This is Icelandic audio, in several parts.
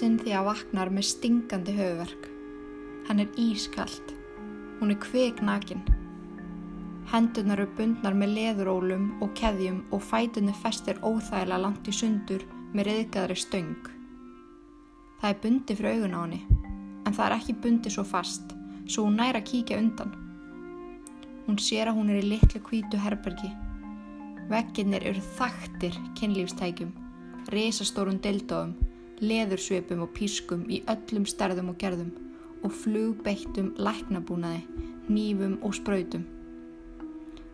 Cynthia vaknar með stingandi höfuverk. Hann er ískalt. Hún er kveiknakin. Hendunar eru bundnar með leðurólum og keðjum og fætunni festir óþægilega langt í sundur með reyðgæðri stöng. Það er bundi fyrir augun á henni, en það er ekki bundi svo fast, svo hún næra að kíkja undan. Hún sér að hún er í litlu kvítu herbergi. Vegginnir eru þaktir kynlífstækjum, risastórun dildóðum, leðursvipum og pískum í öllum stærðum og gerðum og flugbeittum læknabúnaði, nýfum og spröytum.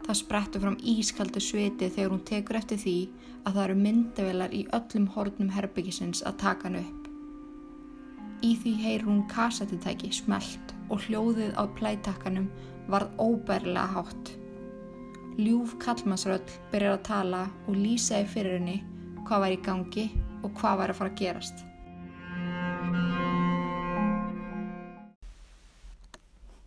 Það sprettur fram ískaldu sviti þegar hún tekur eftir því að það eru myndavelar í öllum hornum herbyggisins að taka hann upp. Í því heyr hún kassettitæki smelt og hljóðið á plætakkanum varð óbærlega hátt. Ljúf kallmannsröll byrjar að tala og lýsaði fyrir henni hvað var í gangi og hvað var að fara að gerast.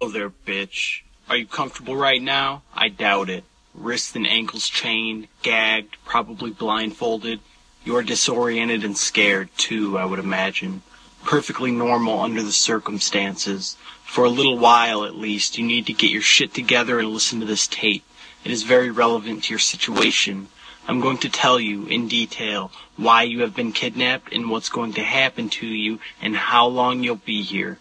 Oh there, bitch. Are you comfortable right now? I doubt it. Wrists and ankles chained, gagged, probably blindfolded. You're disoriented and scared, too, I would imagine. Perfectly normal under the circumstances. For a little while, at least, you need to get your shit together and listen to this tape. It is very relevant to your situation. I'm going to tell you in detail why you have been kidnapped and what's going to happen to you and how long you'll be here.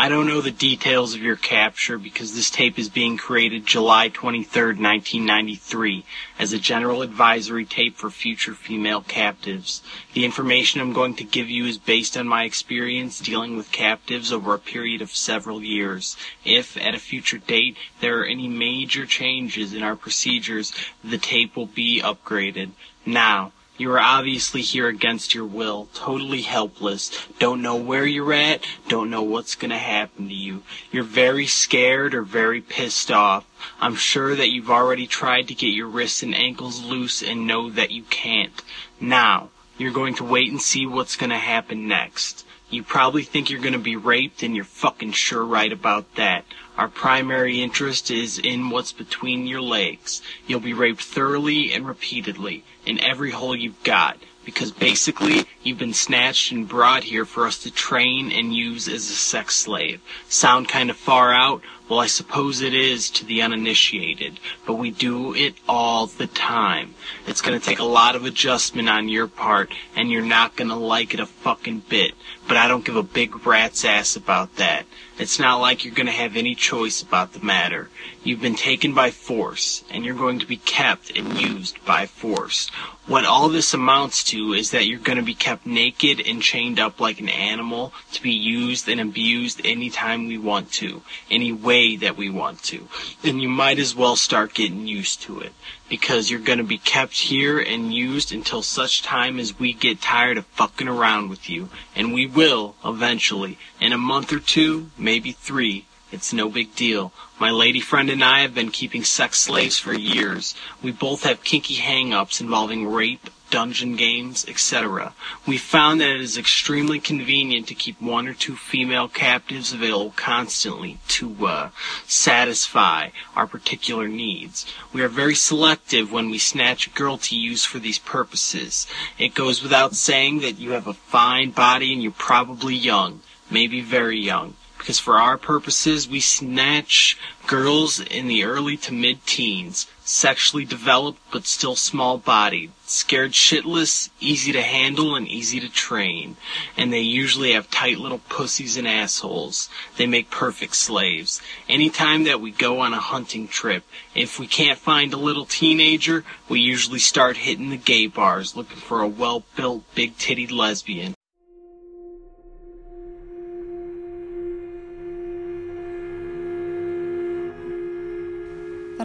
I don't know the details of your capture because this tape is being created July 23rd, 1993 as a general advisory tape for future female captives. The information I'm going to give you is based on my experience dealing with captives over a period of several years. If, at a future date, there are any major changes in our procedures, the tape will be upgraded. Now, you are obviously here against your will, totally helpless, don't know where you're at, don't know what's gonna happen to you. You're very scared or very pissed off. I'm sure that you've already tried to get your wrists and ankles loose and know that you can't. Now, you're going to wait and see what's gonna happen next. You probably think you're gonna be raped and you're fucking sure right about that. Our primary interest is in what's between your legs. You'll be raped thoroughly and repeatedly in every hole you've got because basically you've been snatched and brought here for us to train and use as a sex slave. Sound kind of far out? Well, I suppose it is to the uninitiated, but we do it all the time. It's gonna take a lot of adjustment on your part, and you're not gonna like it a fucking bit, but I don't give a big rat's ass about that. It's not like you're gonna have any choice about the matter. You've been taken by force, and you're going to be kept and used by force. What all this amounts to is that you're gonna be kept naked and chained up like an animal to be used and abused anytime we want to, any way that we want to. And you might as well start getting used to it because you're going to be kept here and used until such time as we get tired of fucking around with you. And we will, eventually. In a month or two, maybe three. It's no big deal. My lady friend and I have been keeping sex slaves for years. We both have kinky hang-ups involving rape, dungeon games, etc. We found that it is extremely convenient to keep one or two female captives available constantly to uh, satisfy our particular needs. We are very selective when we snatch a girl to use for these purposes. It goes without saying that you have a fine body and you're probably young, maybe very young because for our purposes, we snatch girls in the early to mid teens, sexually developed but still small bodied, scared shitless, easy to handle, and easy to train. And they usually have tight little pussies and assholes. They make perfect slaves. Anytime that we go on a hunting trip, if we can't find a little teenager, we usually start hitting the gay bars looking for a well built, big titted lesbian.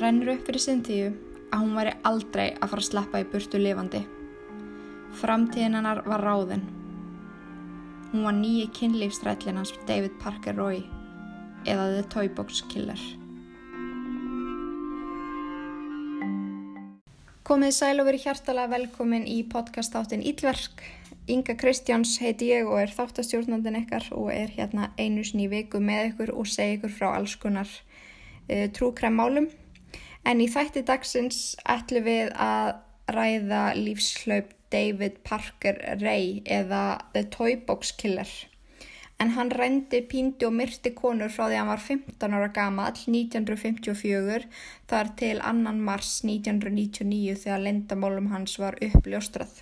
Rennur upp fyrir Cynthíu að hún væri aldrei að fara að sleppa í burtu lifandi. Framtíðin hennar var ráðin. Hún var nýji kynlífstrællin hans David Parker Roy eða The Toybox Killer. Komið sæl og verið hjartalega velkomin í podcastáttin Ílverk. Inga Kristjáns heiti ég og er þáttastjórnandin ykkar og er hérna einu sinni í viku með ykkur og segi ykkur frá alls konar uh, trúkræmmálum. En í þætti dagsins ætlum við að ræða lífslaup David Parker Ray eða The Toy Box Killer. En hann rendi, píndi og myrti konur frá því að hann var 15 ára gamall 1954 þar til annan mars 1999 þegar lendamálum hans var uppljóstrað.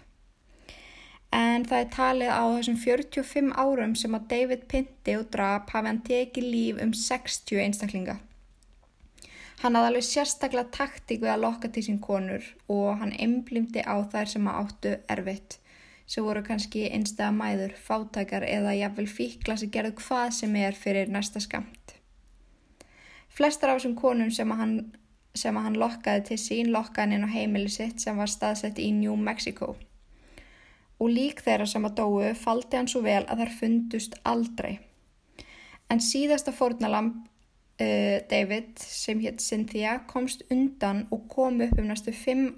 En það er talið á þessum 45 árum sem að David Pinti og drap hafi hann tekið líf um 60 einstaklinga. Hann hafði alveg sérstaklega taktík við að lokka til sín konur og hann einblýmdi á þær sem að áttu erfitt, sem voru kannski einstæða mæður, fátækar eða jafnvel fíkla sem gerðu hvað sem er fyrir næsta skamt. Flestar af þessum konum sem að hann, sem að hann lokkaði til sín lokkaði inn á heimili sitt sem var staðsett í New Mexico. Og lík þeirra sem að dóu faldi hann svo vel að þær fundust aldrei. En síðasta fórnalamb David sem hétt Cynthia komst undan og kom upp um næstu fimm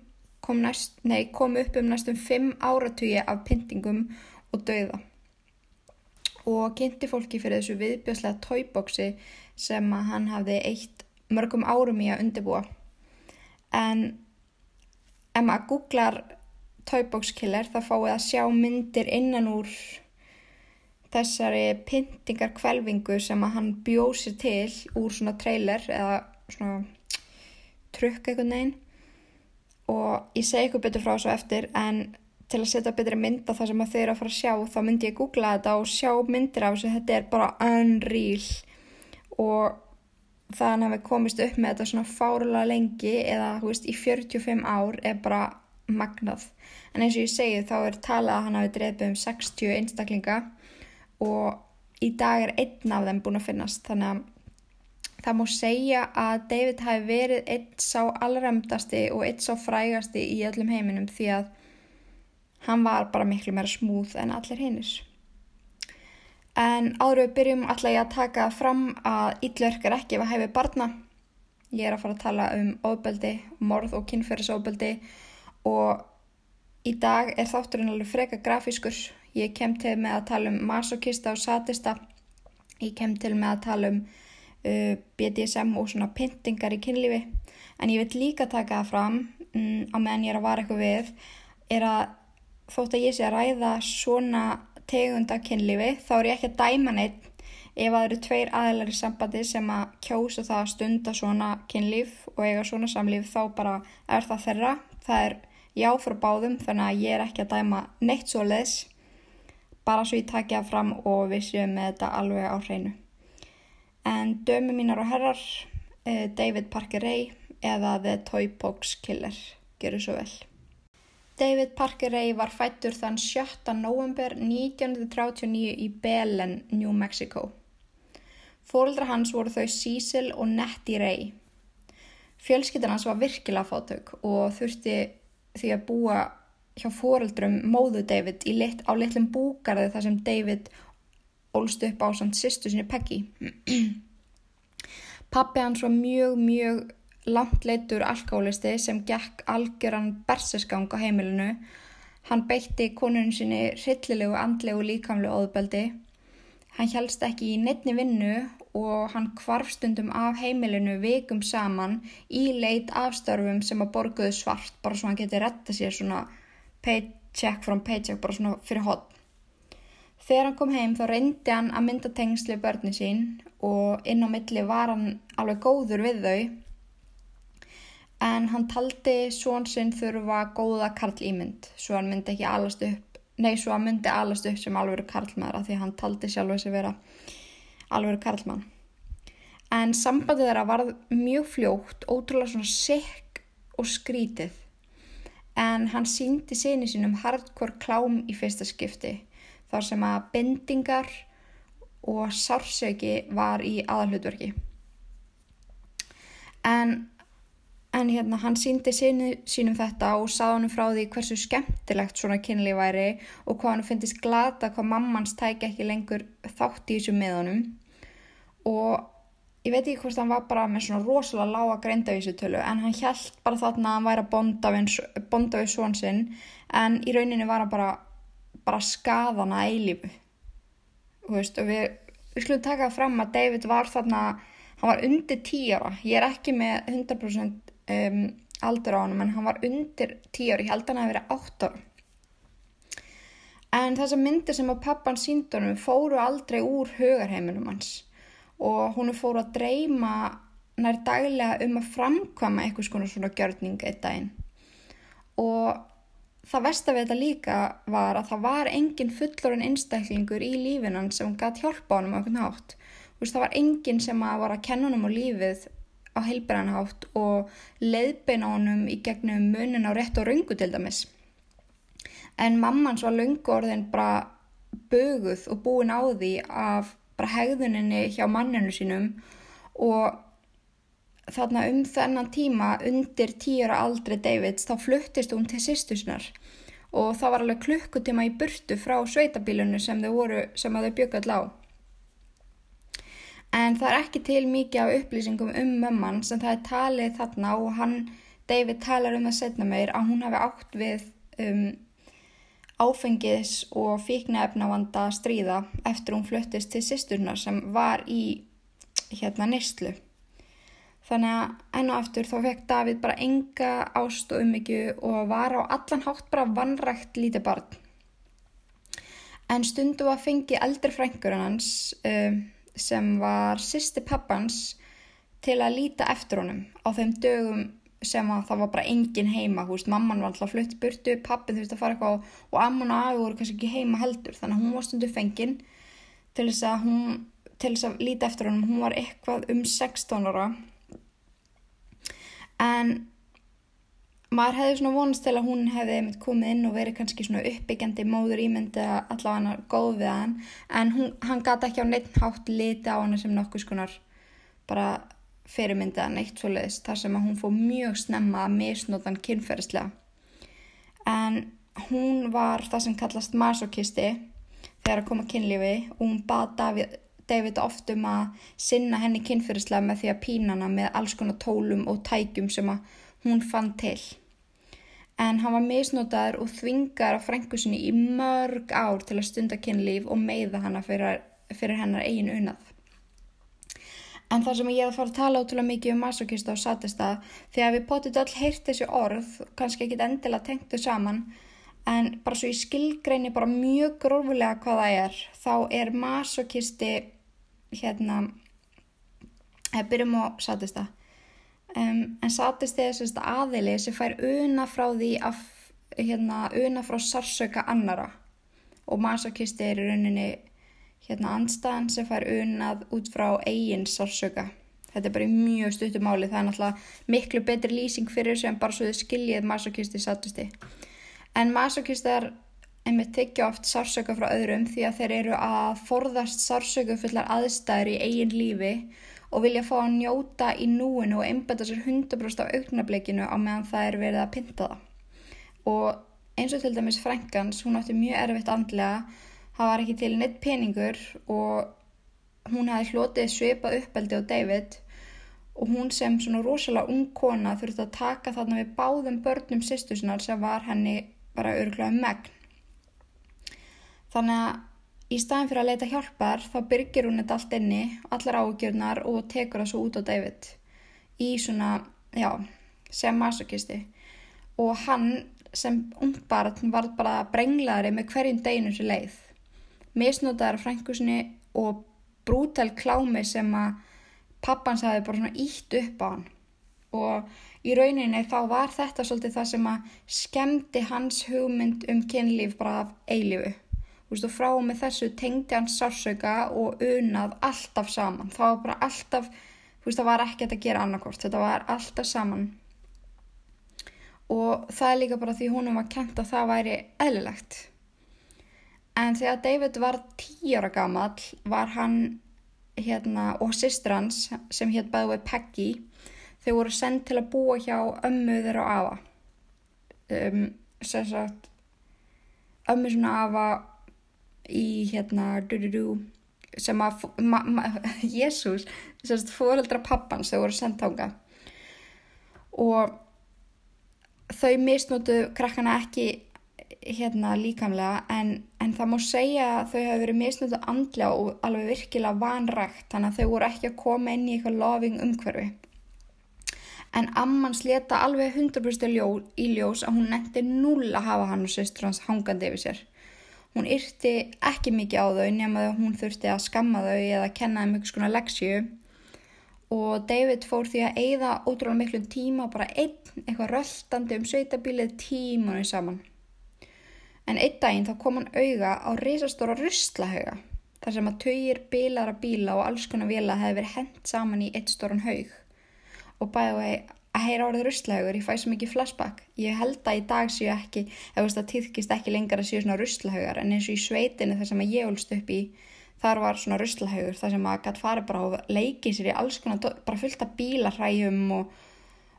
kom, næst, nei, kom upp um næstum fimm áratugji af pyntingum og dauða. Og kynnti fólki fyrir þessu viðbjörslega tóibóksi sem hann hafði eitt mörgum árum í að undirbúa. En ef maður googlar tóibókskiller þá fáið að sjá myndir innan úr þessari pyntingar kvelvingu sem að hann bjósi til úr svona trailer eða svona trukk eitthvað neinn og ég segi eitthvað betur frá þessu eftir en til að setja betri mynd á það sem þau eru að fara að sjá þá myndi ég googla þetta og sjá myndir af þessu. Þetta er bara unreal. Og þannig að við komist upp með þetta svona fárlega lengi eða hú veist í 45 ár er bara magnað. En eins og ég segi þá er talað að hann hafi dreipið um 60 einstaklinga og í dag er einn af þeim búin að finnast þannig að það múi segja að David hafi verið einn sá allræmdasti og einn sá frægasti í öllum heiminum því að hann var bara miklu meira smúð en allir hinnir. En áður við byrjum alltaf ég að taka fram að illverk er ekki að hefi barna. Ég er að fara að tala um ofbeldi, morð og kynferðisofbeldi og í dag er þátturinn alveg freka grafískur Ég kem til með að tala um masokista og satista. Ég kem til með að tala um uh, BDSM og svona pyntingar í kynlífi. En ég vil líka taka það fram um, á meðan ég er að vara eitthvað við er að þótt að ég sé að ræða svona tegunda kynlífi þá er ég ekki að dæma neitt ef að það eru tveir aðeinar í sambandi sem að kjósa það að stunda svona kynlíf og eiga svona samlíf þá bara er það þeirra. Það er já frá báðum þannig að ég er ekki að dæma neitt svo leiðs bara svo ég takja fram og við séum með þetta alveg á hreinu. En dömi mínar og herrar, eh, David Parker Ray eða The Toy Box Killer, gerur svo vel. David Parker Ray var fættur þann 7. november 1939 í Belen, New Mexico. Fóldra hans voru þau Cecil og Nettie Ray. Fjölskyttan hans var virkilega fátök og þurfti því að búa hjá fóreldrum móðu David lit, á litlum búgarði þar sem David ólst upp á samt sýstu sinni Peggy. Pappi hans var mjög, mjög langt leitur alkálisti sem gekk algjöran bersesgang á heimilinu. Hann beitti konunum sinni hryllilegu, andlegu, líkamlegu óðbeldi. Hann helst ekki í neittni vinnu og hann kvarfstundum af heimilinu vikum saman í leit afstörfum sem að borguðu svart bara svo hann geti retta sér svona paycheck from paycheck bara svona fyrir hot. Þegar hann kom heim þá reyndi hann að mynda tengsli börni sín og inn á milli var hann alveg góður við þau. En hann taldi svon sinn þurfa góða karl ímynd svo hann myndi ekki alast upp nei svo hann myndi alast upp sem alveg karlmaður því hann taldi sjálf þess að vera alveg karlmann. En sambandið þeirra var mjög fljótt ótrúlega svona sikk og skrítið en hann síndi sinni sínum hardcore klám í fyrsta skipti þar sem að bendingar og sársöki var í aðalhutverki. En, en hérna, hann síndi sinni sínum þetta og sá hann frá því hversu skemmtilegt svona kynli væri og hvað hann finnist glata hvað mammans tæki ekki lengur þátt í þessu meðanum og ég veit ekki hvort hann var bara með svona rosalega lága greindavísutölu en hann held bara þarna að hann væri að bonda við, svon sinn en í rauninni var hann bara, bara skadana eilífu. Og við, við skulum taka fram að David var þarna hann var undir 10 ára. Ég er ekki með 100% um, aldur á hann en hann var undir 10 ári, ég held hann að vera 8 ára. En þessar myndir sem að pappan síndunum fóru aldrei úr hugarheiminum hans og hún fóru að dreyma nær daglega um að framkvama eitthvað svona svona gjörning eitt daginn og það vest að þetta líka var að það var engin fullorinn einstaklingur í lífinan sem gæti hjálpa honum á einhvern hátt. Veist, það var engin sem að var að kenna honum á lífið á heilbæranhátt og leiðbeina honum í gegnum munin á rétt og raungu til dæmis. En mammans var lungu orðin bara böguð og búin á því af bara hegðuninni hjá manninu sínum og þarna um þennan tíma undir tíura aldri Davids þá fluttist hún til sýstusnar og það var alveg klukkutíma í burtu frá sveitabílunu sem þau, voru, sem þau bjögall á. En það er ekki til mikið af upplýsingum um mömman sem það er talið þarna og hann, David talar um það setna meir að hún hafi átt við um, áfengis og fíknefnavanda stríða eftir hún fluttist til sýsturnar sem var í hérna nýstlu. Þannig að enn og aftur þá fekk Davíð bara enga ást og umbyggju og var á allan hátt bara vannrægt lítið barn. En stundu að fengi eldri frængur hans um, sem var sýsti pappans til að líta eftir honum á þeim dögum sem að það var bara engin heima, húst, mamman var alltaf flutt burtu, pappin þurfti að fara eitthvað og, og amman og afi voru kannski ekki heima heldur þannig að hún var stundu fengin til þess að hún, til þess að líta eftir honum, hún var eitthvað um 16 ára. En maður hefði svona vonast til að hún hefði komið inn og verið kannski svona uppbyggjandi móður ímyndi að allavega hann er góð við hann. En hún, hann gata ekki á neitt hátt liti á hann sem nokkuð skonar bara fyrirmyndið að neitt svo leiðist þar sem að hún fóð mjög snemma að misnótan kynferðslega en hún var það sem kallast masokisti þegar að koma kynlífi og hún bað David, David oft um að sinna henni kynfyrirslega með því að pína hana með alls konar tólum og tækjum sem að hún fann til. En hann var misnotaður og þvingar af frængusinni í mörg ár til að stunda kynlíf og meiða hana fyrir, fyrir hennar eigin unnað. En þar sem ég er að fara að tala ótrúlega mikið um masokista og satista, að við potið all heyrt þessi orð, kannski ekki endilega tengt þau saman, en bara svo ég skilgreini bara mjög grófulega hvað það er, þá er masokisti hérna eða byrjum á satista um, en satisti er sérst aðili sem fær una frá því að hérna una frá sarsöka annara og masokisti er í rauninni hérna anstaðan sem fær unað út frá eigin sarsöka þetta er bara í mjög stuttum máli. Það er náttúrulega miklu betri lýsing fyrir sem bara svo þið skiljið masokisti satisti en masokistar einmitt tekja oft sársöka frá öðrum því að þeir eru að forðast sársöku fullar aðstæður í eigin lífi og vilja fá að njóta í núinu og einbæta sér 100% af auknableikinu á meðan það er verið að pinta það. Og eins og til dæmis Frankans, hún átti mjög erfitt andlega, það var ekki til neitt peningur og hún hefði hlotið svipað uppeldi á David og hún sem svona rosalega ung kona þurfti að taka þarna við báðum börnum sýstusinnar sem var henni bara örglaði megn. Þannig að í staðin fyrir að leita hjálpar þá byrgir hún þetta allt inni, allar ágjörnar og tekur það svo út á David í svona, já, sem masokisti. Og hann sem ungbarn var bara brenglaðri með hverjum deginu sem leið. Misnótaðar frængusinni og brútal klámi sem að pappans hafi bara svona ítt upp á hann. Og í rauninni þá var þetta svolítið það sem að skemmti hans hugmynd um kynlíf bara af eilifu veist, og frá og með þessu tengdi hann sársöka og unað alltaf saman. Það var bara alltaf, veist, það var ekkert að gera annarkort, þetta var alltaf saman. Og það er líka bara því húnum var kent að það væri eðlilegt. En þegar David var tíu ára gammal var hann hérna, og sýstur hans sem hétt bæði við Peggy þau voru sendt til að búa hjá ömmu þeirra á afa. Um, sem sagt, ömmu svona afa í hérna du, du, du, sem að Jésús, þess að fóreldra pappans þau voru sendt ánga og þau misnótu krakkana ekki hérna líkamlega en, en það má segja að þau hafi verið misnótu andlega og alveg virkilega vanrægt þannig að þau voru ekki að koma inn í eitthvað loving umhverfi en ammans leta alveg 100% ljó, í ljós að hún nefndi null að hafa hann og sýstur hans hangandi yfir sér. Hún yrti ekki mikið á þau nema að hún þurfti að skamma þau eða kenna þeim ykkur skona leksju og David fór því að eigða ótrúlega miklu tíma bara einn eitthvað röltandi um sveitabilið tímunni saman. En einn daginn þá kom hann auga á reysastóra ruslahauga þar sem að tauir bilara bíla og alls konar vila hefði verið hendt saman í eitt stórun haug og bæði vegi að heyra orðið russlahaugur, ég fæ svo mikið flashback. Ég held að í dag séu ekki, eða það týðkist ekki lengar að séu svona russlahaugar en eins og í sveitinu þar sem ég olst upp í, þar var svona russlahaugur þar sem að gæti farið bara og leikið sér í alls konar, bara fullt af bílarhægjum og,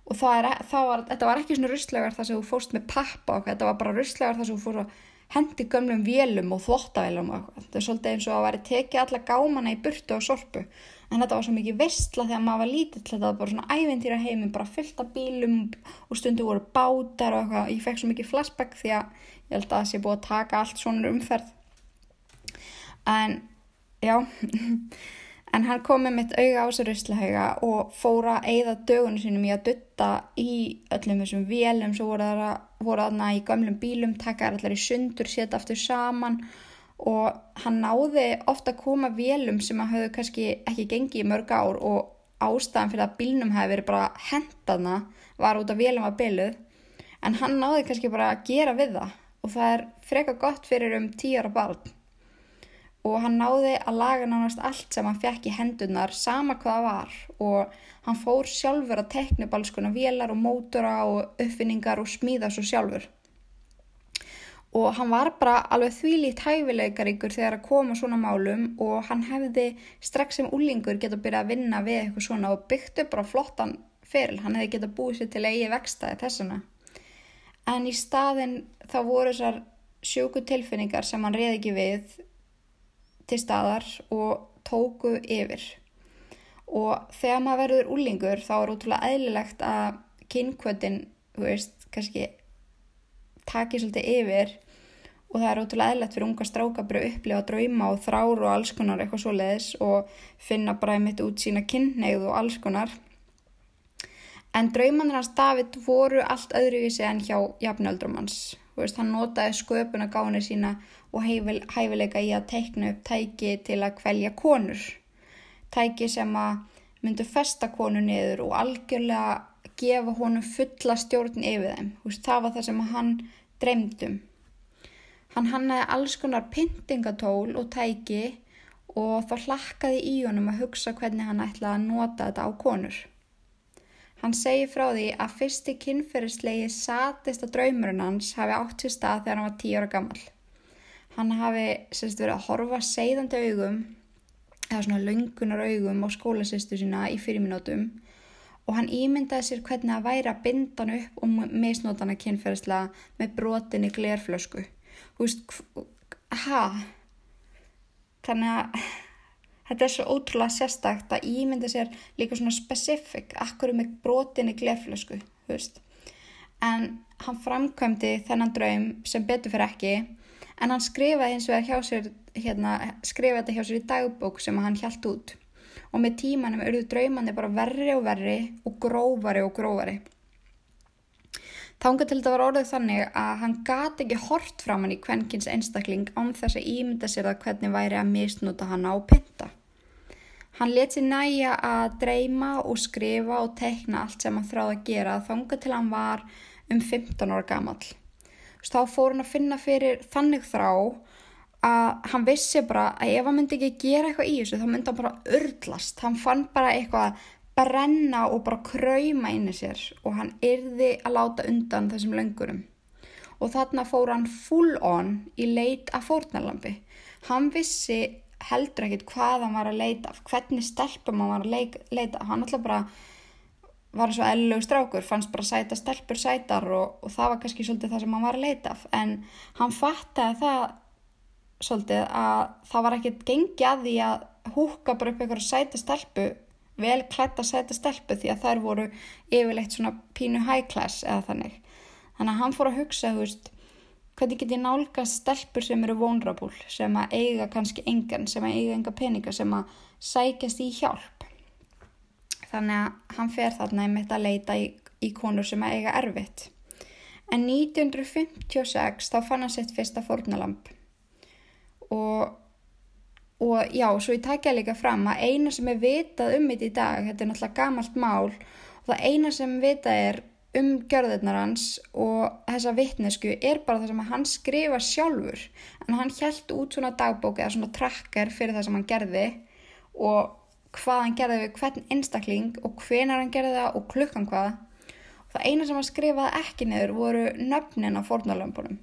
og er, það var, þetta var ekki svona russlahaugar þar sem þú fórst með pappa og þetta var bara russlahaugar þar sem þú fórst að hendi gömlum vélum og þvóttavélum og. Þetta er svolítið eins og að væri tekið alla gámana í burtu og sorpu. En þetta var svo mikið vestla þegar maður var lítill þetta var bara svona ævintýra heiminn bara fyllt af bílum og stundu voru bátar og eitthvað, ég fekk svo mikið flashback því að ég held að það sé búið að taka allt svona umferð. En já en hann kom með mitt auga á sér rauðslahauga og fóra að eigða dögunum sínum í að dutta í öllum þessum vélum sem voru aðna í gamlum bílum taka allar í sundur, setja aftur saman. Og hann náði ofta að koma vélum sem að hafðu kannski ekki gengið í mörg ár og ástæðan fyrir að bílnum hefði verið bara hendaðna var út af vélum að byluð en hann náði kannski bara að gera við það og það er freka gott fyrir um tíara barn og hann náði að laga nánast allt sem hann fekk í hendunar sama hvaða var. Og hann fór sjálfur að tekna upp alls konar vélar og mótora og uppfinningar og smíða svo sjálfur. Og hann var bara alveg þvílíkt hæfileikaríkur þegar að koma svona málum og hann hefði strax sem úlingur geta byrjað að vinna við eitthvað svona og byggtu bara flottan feril, hann hefði geta búið sér til eigi vextaði þessana. En í staðin þá voru þessar sjóku tilfinningar sem hann reyði ekki við til staðar og tóku yfir. Og þegar maður verður úlingur þá er útrúlega eðlilegt að kynkvöldin, þú veist, kannski taki svolítið yfir og það er ótrúlega eðlert fyrir unga stráka bara að upplifa drauma og þrár og alls konar eitthvað svo leiðis og finna bara einmitt út sína kynneið og alls konar. En draumanir hans David voru allt öðruvísi en hjá jafnöldrum hans. Veist, hann notaði sköpuna gáni sína og hæfileika í að teikna upp tæki til að kvelja konur. Tæki sem að myndu festa konu niður og algjörlega gefa honum fulla stjórn yfir þeim. Það var það sem hann dreymdum. Hann hannaði alls konar pyntingatól og tæki og þá hlakkaði í honum að hugsa hvernig hann ætlaði að nota þetta á konur. Hann segi frá því að fyrsti kynferðislegi satista draumurinn hans hafi átt sér stað þegar hann var tíu ára gammal. Hann hafi sérst verið að horfa seiðandi augum, eða svona laungunar augum á skólasýstu sína í fyrirminótum og hann ímyndaði sér hvernig að væri að binda hann upp og misnóta hann að kynferðislega með brotinni glerflösku. Þú veist, ha? Þannig að þetta er svo ótrúlega sérstakt að ímynda sér líka svona specific akkur með brotinni gleflösku þú veist. En hann framkvæmdi þennan draum sem betur fyrir ekki en hann skrifaði og það hjá sér hérna, skrifaði þetta hjá sér í dagbók sem hann hjælt út og með tímanum auðvitað draumandi bara verri og verri og grófari og grófari Þángu til þetta var orðið þannig að hann gati ekki hort fram hann í kvenkins einstakling án þess að ímynda sér að hvernig væri að misnúta hann á pinta. Hann let sér næja að dreyma og skrifa og tekna allt sem hann þráði að gera þángu til hann var um 15 ára gammal. Þá fór hann að finna fyrir þannig þrá að hann vissi bara að ef hann myndi ekki gera eitthvað í þessu þá myndi hann bara urlast. Hann fann bara eitthvað brenna og bara krauma inn í sér og hann yrði að láta undan þessum löngurum. Og þarna fór hann full on í leit af fórnalambi. Hann vissi heldur ekkit hvað hann var að leita hvernig stelpum hann var að leita. Hann alltaf bara var eins og ellug strákur, fannst bara sæta stelpur sætar og, og það var kannski svolítið það sem hann var að leita af. En hann fattaði það svolítið að það var ekkit gengi að því að húka bara upp einhverju sæta stelpu vel klætt að setja stelpu því að þær voru yfirleitt svona pínu high class eða þannig. Þannig að hann fór að hugsa, þú veist, hvernig get ég nálgast stelpur sem eru vulnerable, sem að eiga kannski engan, sem að eiga enga peninga, sem að sækjast í hjálp. Þannig að hann fer þarna einmitt að leita í, í konur sem að eiga erfitt. En 1956 þá fann hann sitt fyrsta fórnalamp og, og já, svo ég takja líka fram að eina sem er vitað um þetta í dag, þetta er náttúrulega gamalt mál og það eina sem vitað er um gjörðirnar hans og þessa vittnesku er bara það sem hann skrifa sjálfur en hann held út svona dagbók eða svona trakkar fyrir það sem hann gerði og hvað hann gerði við hvern einstakling og hvenar hann gerði það og klukkan hvað Það eina sem hann skrifaði ekki niður voru nöfnin á fornalömpunum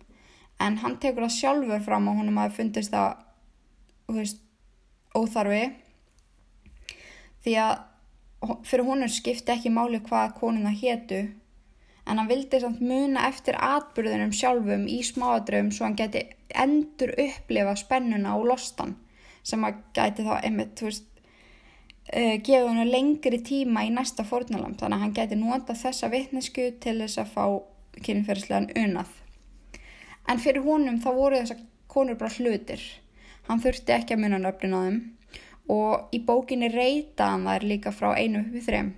en hann tekur það sjálfur fram og húnum að fundist það veist, óþarfi. Því að fyrir húnum skipti ekki máli hvað konuna hétu en hann vildi samt muna eftir atbyrðunum sjálfum í smáadröfum svo hann geti endur upplifa spennuna og lostan sem að gæti þá einmitt, þú veist uh, gefa hennu lengri tíma í næsta fórnalam þannig að hann gæti nota þessa vittnesku til þess að fá kynferðslegan unað. En fyrir honum þá voru þessar konur bara hlutir. Hann þurfti ekki að muna nöfnin á þeim. Og í bókinni reyta hann þær líka frá einu við þrem.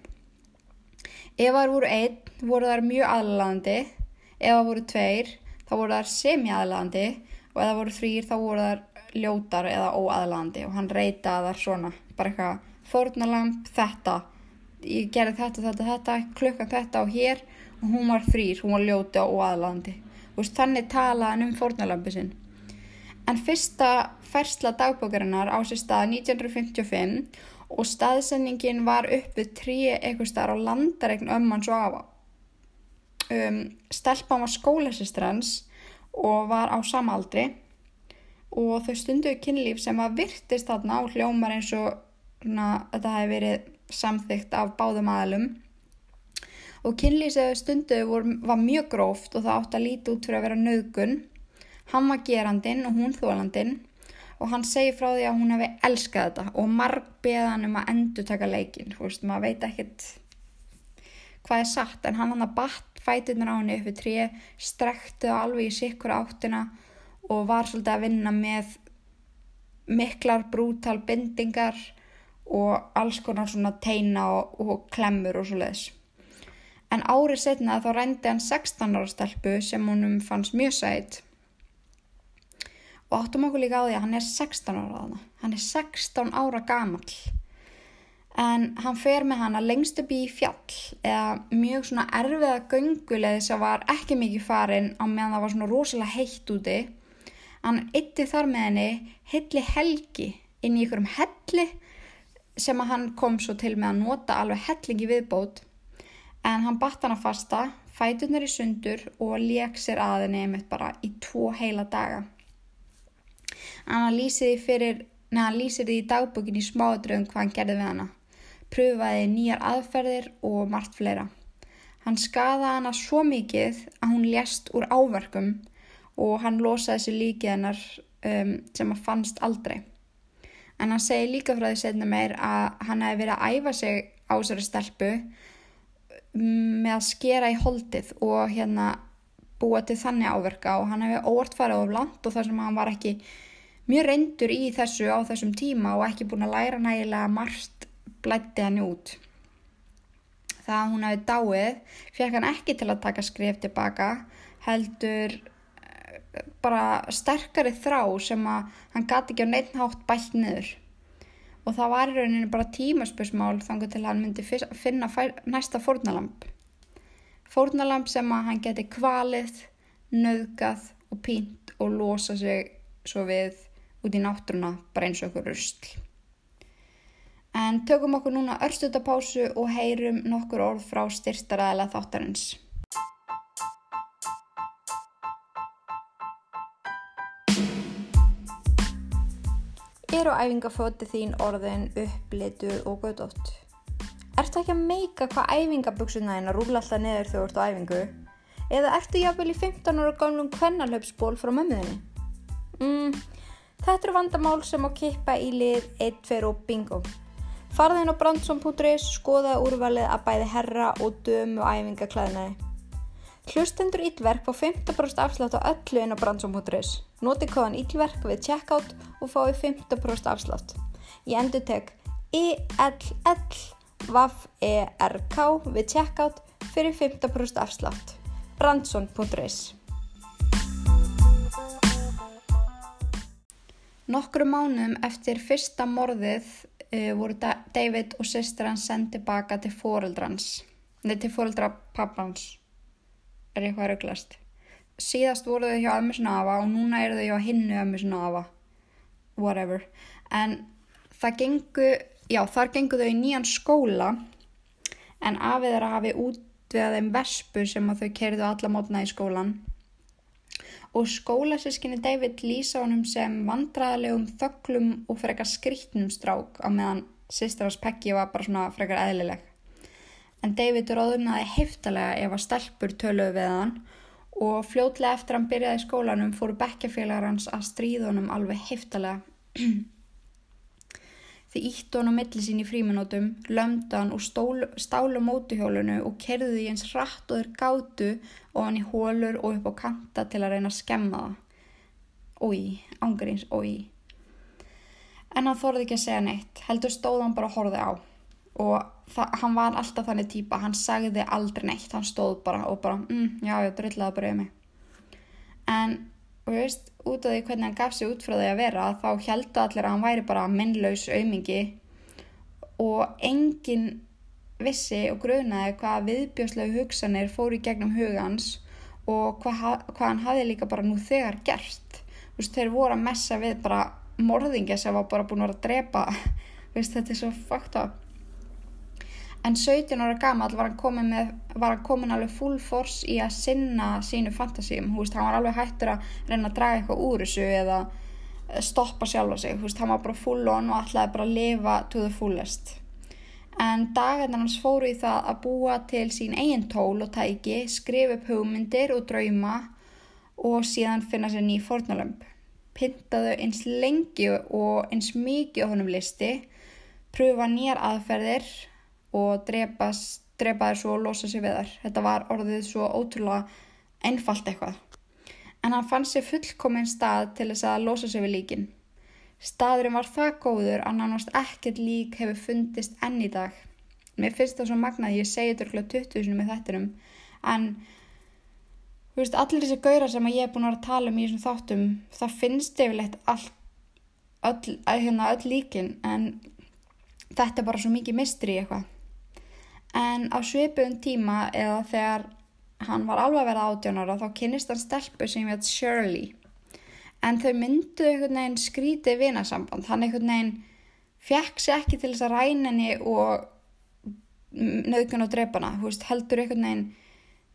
Ef þær voru einn voru þær mjög aðlandi ef það voru tveir þá voru þær semi-aðlandi og ef það voru þrýr þá voru þær ljótar eða óaðlandi og hann reytaði þar svona bara eitthvað fórnalamp þetta. Ég gerði þetta, þetta, þetta klukkan þetta og hér og hún var frýr, hún var ljóti og aðlandi veist, þannig talaði hann um fórnalampi sinn. En fyrsta fersla dagbókarinnar á sér stað 1955 og staðsendingin var uppið trí eitthvað starf á landaregn ömman svo afa. Um, stelpa var skólasistræns og var á samaldri og þau stunduðu kynlíf sem var virtist þarna á hljómar eins og þetta hefði verið samþygt af báðum aðalum og kynlýsegu stundu vor, var mjög gróft og það átt að líti út fyrir að vera nöðgun hann var gerandin og hún þólandin og hann segi frá því að hún hefði elskað þetta og marg beðan um að endur taka leikin, þú veist, maður veit ekkert hvað er satt en hann hann að batt fætunar á henni uppið tré, strekti það alveg í sikkur áttina og var svolítið að vinna með miklar brútal bindingar og alls konar svona teina og, og klemmur og svo leiðis. En árið setna þá rændi hann 16 ára stelpu sem honum fannst mjög sætt og áttum okkur líka á því að hann er 16 ára aðna. Hann er 16 ára gamall en hann fer með hann að lengst upp í fjall eða mjög svona erfiða göngulegði sem var ekki mikið farin á meðan það var svona rosalega heitt úti. Hann ytti þar með henni heilli helgi inn í ykkurum helli sem að hann kom svo til með að nota alveg hellingi viðbót en hann batt hann að fasta, fætunar í sundur og leik sér aðinni einmitt bara í tvo heila daga. Hann lýsir því fyrir, neða hann lýsir því í dagbókin í smádröðum hvað hann gerði við hana. Pröfaði nýjar aðferðir og margt fleira. Hann skaða hana svo mikið að hún lést úr áverkum og hann losaði sér líkið hennar um, sem að fannst aldrei en hann segir líka frá því setna meir að hann hefði verið að æfa sig á þessari stelpu með að skera í holdið og hérna búa til þannig áverka og hann hefði óvart farið of langt og þar sem hann var ekki mjög reyndur í þessu á þessum tíma og ekki búin að læra nægilega margt blætti hann út. Það að hún hefði dáið fekk hann ekki til að taka skrif tilbaka heldur bara sterkari þrá sem að hann gati ekki á neitt hátt bælt niður. Og það var í rauninu bara tímaspörsmál þangar til hann myndi finna næsta fórnalamp fórnalamp sem að hann geti kvalið nöðgað og pínt og losa sig svo við út í náttúruna bara eins og okkur rustl en tökum okkur núna örstutapásu og heyrum nokkur orð frá styrstaræðila þáttarins Er á æfingaföti þín orðin upplituð og gödótt? Ertu ekki að meika hvað æfingaböksuna þín að rúla alltaf neður þegar þú ert á æfingu? Eða ertu jáfnvel í 15 ára gamlum kvennalöpsból frá mömmuðinni? Mm, þetta eru vandamál sem á kippa í lið 1, 2 og bingo. Farðin á brandsson.is skoða úrvalið að bæði herra og dömu æfingaklæðinaði. Hlustendur Íllverk fá 15% afslátt á öllu inn á brandsum.is. Noti kóðan Íllverk við checkout og fái 15% afslátt. Ég endur tek ILL VAFERK við checkout fyrir 15% afslátt. Brandsson.is Nokkru mánuðum eftir fyrsta morðið uh, voru Da- David og systir hans sendið tilbaka til fóreldrans, nei til fóreldra pappans, er eitthvað rauglast. Síðast voru þau hjá ömmu sinna afa og núna eru þau hjá hinnu ömmu sinna afa, whatever. En það gengu, já þar gengu þau í nýjan skóla en afið þeirra hafi útveðað þeim vespu sem að þau kerðu alla mótna í skólan og skólasískinni David lýsa honum sem vandræðalegum þöglum og frekar skrýtnum strák á meðan sýstir hans Peggy var bara svona frekar eðlileg. En David róðunaði heftalega ef að stelpur töluðu við hann og fljótlega eftir hann byrjaði skólanum fóru bekkjafélagar hans að stríða honum alveg heftalega. Þið íttu hann á milli sín í fríminútum, lömdu hann og stól, stálu mótuhjólunu og kerðu því eins hratt og þeir gátu og hann í hólur og upp á kanta til að reyna að skemma það. Ói, ángurins, ói. En hann þorði ekki að segja neitt, heldur stóð hann bara að horfði á. Og það, hann var alltaf þannig típa, hann sagði aldrei neitt, hann stóð bara og bara, mm, já, ég drillaði bara yfir mig. En, og veist, út af því hvernig hann gaf sig út frá því að vera, þá heldu allir að hann væri bara minnlaus aumingi og enginn vissi og grunaði hvað viðbjóðslegu hugsanir fóru í gegnum hugans og hvað, hvað hann hafði líka bara nú þegar gert. Þú veist, þeir voru að messa við bara morðingja sem var bara búin að vera að drepa. Veist, þetta er svo fucked up. En 17 ára gamall var hann komin, með, var hann komin alveg full force í að sinna sínu fantasíum. Þú veist, hann var alveg hættur að reyna að draga eitthvað úr þessu eða eh, stoppa sjálfa sig. Þú veist, hann var bara full on og ætlaði bara að lifa to the fullest. En dagarnar hans fóru í það að búa til sín eigin tól og tæki, skrifa upp hugmyndir og drauma og síðan finna sér ný fórnalömb. Pyntaðu eins lengi og eins mikið á honum listi, pröfa nýjar aðferðir og drepa, þær svo og losa sig við þær. Þetta var orðið svo ótrúlega einfalt eitthvað. En hann fann sér fullkominn stað til þess að losa sig við líkin. Staðurinn var það góður að nánast ekkert lík hefur fundist enn í dag. Mér finnst það svo magnað, ég segi þetta örgulega 20 sinni með þettinum, en veist, allir þessi gaurar sem ég er búin að tala um í þessum þáttum, það finnst yfirleitt all, öll, hérna, öll líkin, en þetta er bara svo mikið mistri eitthvað. En á svipum tíma eða þegar hann var alveg að vera átjónara þá kynnist hann stelpu sem hétt Shirley. En þau myndu einhvern veginn skrítið vinasamband. Hann einhvern veginn fekk sér ekki til þess að ræna henni og nöðgun og veist, heldur einhvern veginn,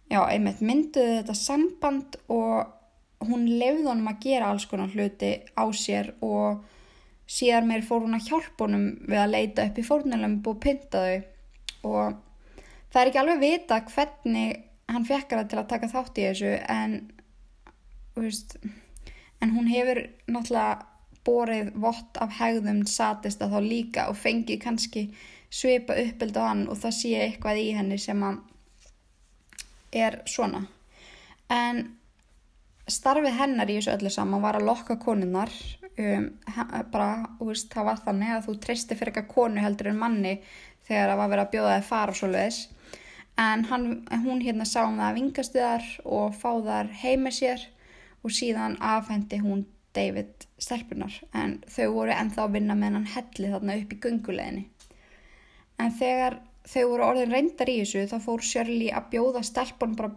já, einmitt mynduðu þetta samband og hún lefði honum að gera alls konar hluti á sér og síðan meir fór hún að hjálpa honum við að leita upp í fórnulömb og pynta þau og það er ekki alveg vita hvernig hann fekkar það til að taka þátt í þessu en veist en hún hefur náttúrulega borið vott af hegðum satist að þá líka og fengið kannski svipa uppbild á hann og það sé eitthvað í henni sem að er svona. En starfið hennar í þessu öllu saman var að lokka konunnar um, bara, veist, það var þannig að þú treysti fyrir eitthvað konu heldur en manni þegar það var verið að bjóða þið fara og svoleiðis en hann, hún hérna sá um það að vingastu þar og fá þar heim með sér og síðan afhendi hún David stelpunar en þau voru ennþá að vinna með hann helli þarna upp í gunguleginni en þegar þau voru orðin reyndar í þessu þá fór Shirley að bjóða stelpun bara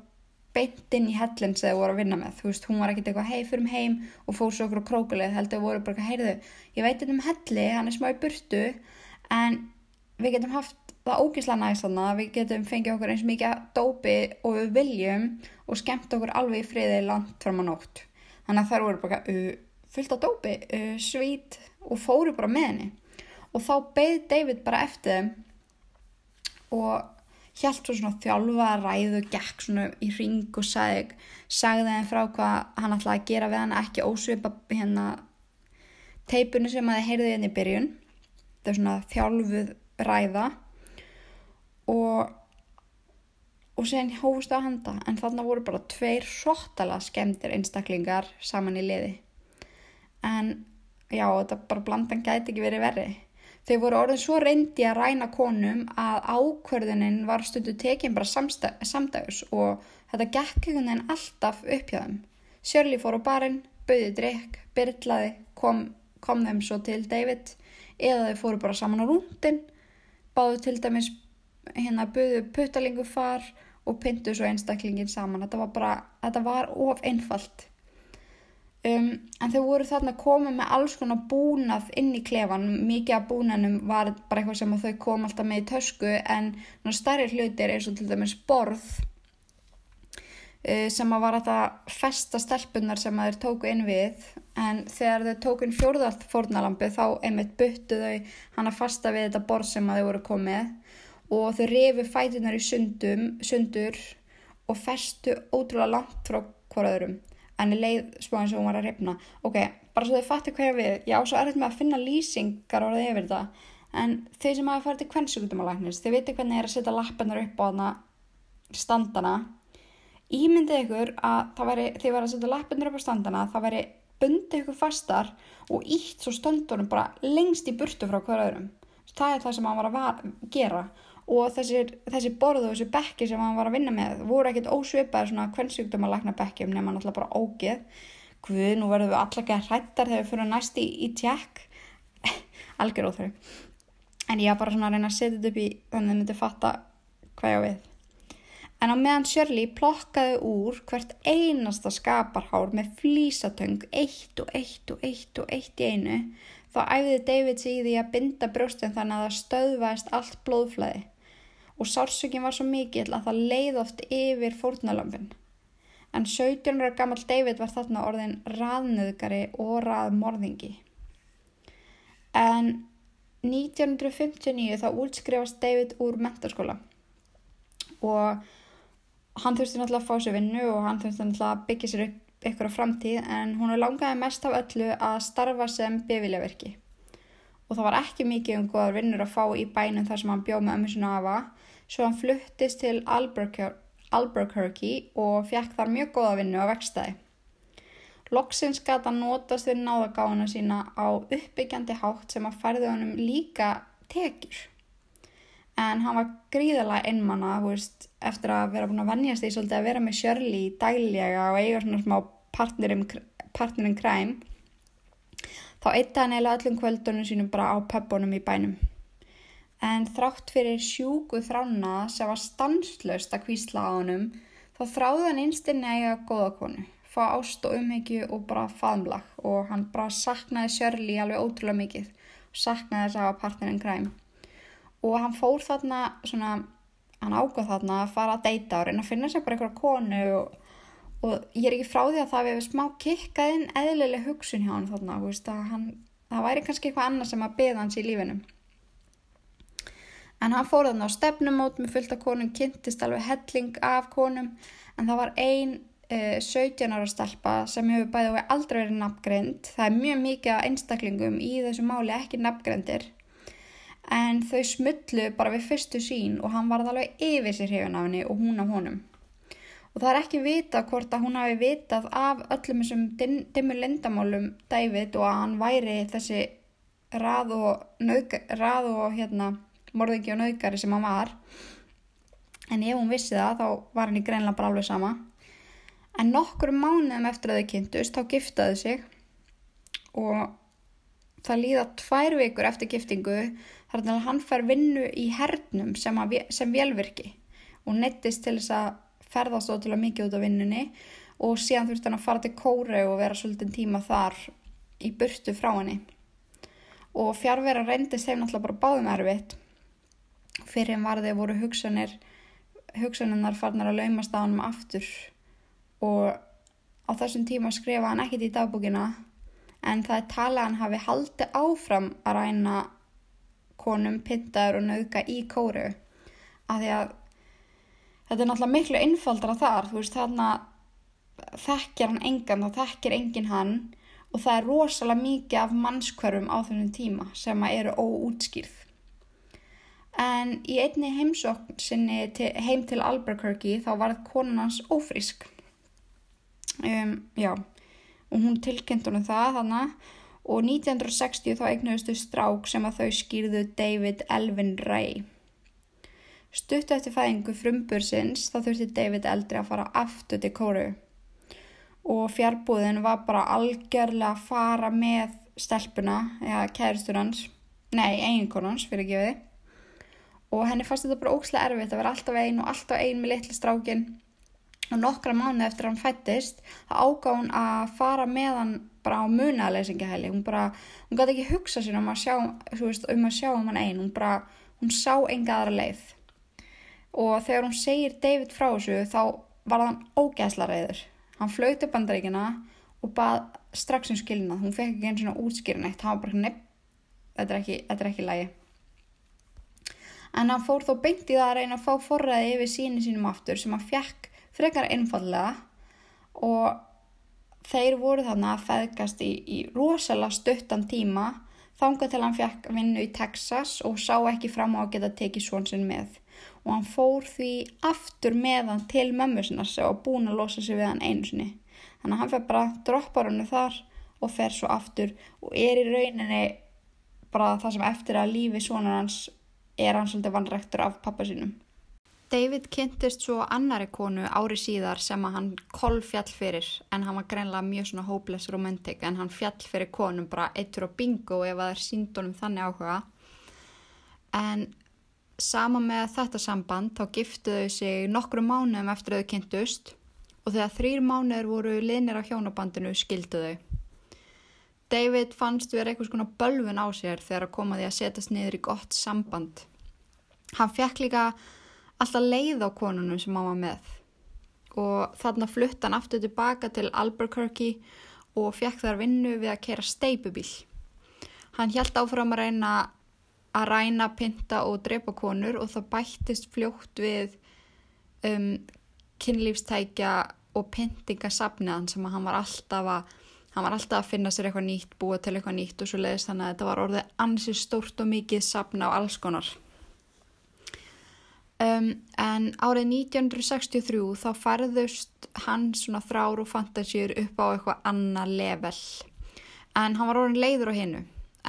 beint inn í hellin sem þau voru að vinna með. Þú veist, hún var ekkert eitthvað hei fyrir heim og fór svo okkur á krókuleið heldur þau voru bara, heyrðu, ég veit um helli hann er smá í burtu en við getum haft það ógislega næst þannig að við getum fengið okkur eins mikið dópi og við viljum og skemmt okkur alveg í friði langt fram á nótt. Þannig að þær voru bara uh, fullt af dópi, uh, svít og fóru bara með henni. Og þá beð David bara eftir þeim og hjælt svo svona þjálfa ræðu gekk svona í ring og sagði, sagði þeim frá hvað hann ætlaði að gera við hann ekki ósvipa hérna teipunu sem að þið heyrðu hérna í byrjun. Það er svona þjálfuð ræða og og sen hófust á handa en þarna voru bara tveir hróttala skemmtir einstaklingar saman í liði en já, þetta bara blandan gæti ekki verið verri Þau voru orðin svo reyndi að ræna konum að ákverðunin var stundu tekin bara samdægus og þetta gekk einhvern veginn alltaf upp hjá þeim. Shirley fór á barinn, bauði drikk, byrlaði, kom, kom þeim svo til David eða þau fóru bara saman á rúndin, báðu til dæmis hérna bauðu puttalingu far og pyntu svo einstaklingin saman. Þetta var bara, þetta var of einfalt. Um, en þau voru þarna komið með alls konar búnað inn í klefan mikið af búnanum var bara eitthvað sem þau kom alltaf með í tösku en starri hlutir eins og til dæmis borð uh, sem að var að festa stelpunar sem að þeir tóku inn við en þegar þau tóku inn fjórðalt fórnalampu þá einmitt byttu þau hann að fasta við þetta borð sem að þau voru komið og þau refu fætunar í sundum, sundur og festu ótrúlega langt frá hverjaðurum en ég leið smá eins og hún var að reyfna ok, bara svo þau fatti hverja við. Ég á svo erfitt með að finna lýsingar orðið yfir þetta. En þeir sem hafa farið til kvennsugundumalagnins, þeir viti hvernig það er að setja lappennar upp á þarna standana. Ímyndið ykkur að væri, þeir var að setja lappennar upp á standana það væri bundið ykkur fastar og ítt svo stöndunum bara lengst í burtu frá hverja öðrum. Það er það sem hann var að gera og þessir, þessi borð og þessi bekki sem hann var að vinna með voru ekkert ósvipaðir svona kvennsjúkdum að lakna bekkjum nema náttúrulega bara ógeð. Guð, nú verðum við allar ekki að hrættar þegar við fyrir næst í, í tjekk. Algjör óþrau en ég var bara svona að reyna að setja þetta upp í þannig að þið myndi fatta hvað ég á við. En á meðan Shirley plokkaði úr hvert einasta skaparhár með flísatöng eitt og eitt og eitt og eitt í einu þá æfði David sig í því að binda brjóstin þannig að það stöðvæðist allt blóðflæði og sársökin var svo mikill að það leið oft yfir fórnalömpin. En 17 ára gammal David var þarna orðin raðnöðgari og raðmorðingi. En 1959 þá útskrifast David úr mentarskóla og hann þurfti náttúrulega að fá sér vinnu og hann þurfti náttúrulega að byggja sér upp ykkur á framtíð en hún langaði mest af öllu að starfa sem bifiljaverki og það var ekki mikið um góðar vinnur að fá í bænum þar sem hann bjóð með ömmu sinna afa svo hann fluttist til Albuquerque og fekk þar mjög góða vinnu á vextaði. Loksins gata notast við náðagáðuna sína á uppbyggjandi hátt sem að færði honum líka tekjur. En hann var gríðalega einmanna veist, eftir að vera búin að vennjast því svolítið að vera með Shirley dæljega og eiga svona smá partnerin kræm. Þá eitt hann eða öllum kvöldunum sínum bara á pöpunum í bænum en þrátt fyrir sjúku þrána sem var stanslöst að kvísla á honum þá þráði hann einstinni eiga góða konu, fá ást og umhyggju og bara faðmlag. Og hann bara saknaði Shirley alveg ótrúlega mikið og saknaði þess að partnerinn græm og hann fór þarna svona, hann ágóð þarna að fara að deyta og reyna að finna sér bara einhverja konu og, og ég er ekki frá því að það hefur smá kikkað inn eðlileg hugsun hjá hann þarna, veist, hann, það væri kannski eitthvað annað sem að beða hans í lífinum En hann fór þarna á stefnumót með fullt af konum, kynntist alveg helling af konum en það var ein uh, 17 ára stelpa sem hefur bæðið og aldrei verið nafngreind. Það er mjög mikið af einstaklingum í þessu máli ekki nafngreindir en þau smullu bara við fyrstu sín og hann varð alveg yfir sér hefun af henni og hún af honum. Og það er ekki vita hvort að hún hafi vitað af öllum þessum dimmur lindamálum David og að hann væri þessi rað og, nög, rað og hérna morðingi og naukari sem hann var. En ef hún vissi það þá var hann í greinlega bara alveg sama. En nokkur mánuðum eftir að þau kynntust þá giftaði sig. Og það líða tvær vikur eftir giftingu þar til að hann fær vinnu í hernum sem, sem velvirki og nettist til þess að ferðast ótrúlega mikið út á vinnunni. Og síðan þurfti hann að fara til kóru og vera svolítið tíma þar í burtu frá henni. Og fjárvera reyndist hefði náttúrulega bara báðum erfitt fyrir en varði voru hugsanir hugsaninnar farnar að laumast á hann aftur. Og á þessum tíma skrifa hann ekkit í dagbúkina en það er talað hann hafi haldið áfram að ræna konum, pintaður og nauka í kóru. Af því að þetta er náttúrulega miklu einfaldra þar þú veist þarna þekkjar hann engan, þá þekkir engin hann og það er rosalega mikið af mannskverfum á þessum tíma sem eru óútskýrð en í einni heimsókn sinni til, heim til Albuquerque þá var konan hans ófrísk. Um, já. Og hún tilkynnt honum það þannig og 1960 þá eignuðustu strák sem að þau skýrðu David Elvin Ray. Stuttu eftir fæðingu frumbursins þá þurfti David eldri að fara aftur til kóru og fjárbúðin var bara algjörlega að fara með stelpuna, eða kæristur hans, nei, eiginkonans fyrir að gefa þið og henni fannst þetta bara ókslega erfitt að vera alltaf einn og alltaf einn með litla strákin og nokkra mánu eftir hann fættist þá ágáð hún að fara með hann bara á munaðleysingahæli hún bara, hún gæti ekki hugsa sér um að sjá veist, um að sjá um hann einn hún bara, hún sá enga aðra leið. Og þegar hún segir David frá þessu þá var hann ógæðsla reyður hann flöyti bandaríkina og bað strax um skilna hún fekk ekki einn svona útskýrin eitt hann var bara nepp, þetta er ekki, þetta er ekki lægi en hann fór þó beint í það að reyna að fá forræði yfir síni sínum aftur sem hann fekk frekar einfallega og þeir voru þarna að feðgast í, í rosalega stuttan tíma þánga til hann fekk vinnu í Texas og sá ekki fram á að geta tekið svon sinn með. Og hann fór því aftur með hann til mömmu sinna var búin að losa sig við hann einu sinni. Þannig að hann fer bara droppar hannu þar og fer svo aftur og er í rauninni bara það sem eftir að lífi svonar hans er hann svolítið vannrektur af pappa sínum. David kynntist svo annari konu ári síðar sem að hann koll fjall fyrir en hann var greinlega mjög svona hopeless romantic en hann fjall fyrir konum bara eittur á bingo ef það er síndunum þannig áhuga en sama með þetta samband þá giftuðu sig nokkru mánuðum eftir að þau kynntust og þegar þrýr mánuður voru linir á hjónabandinu skilduðu. David fannst verið eitthvað svona bölvun á sér þegar að koma því að setjast niður í gott samband. Hann fekk líka alltaf leið á konunum sem hann var með og þarna flutt hann aftur tilbaka til Albuquerque og fekk þar vinnu við að kera steipubíl. Hann hjælt áfram að reyna að ræna, pinta og drepa konur og það bættist fljótt við um, kynlífstækja og pintingasafniðan sem hann var alltaf að hann var alltaf að finna sér eitthvað nýtt, búa til eitthvað nýtt og svo leiðist þannig að þetta var orðið ansið stórt og mikið safna á alls konar. Um, en árið 1963 þá farðust hann svona þrár og fantasjur upp á eitthvað annað level en hann var orðin leiður á hinnu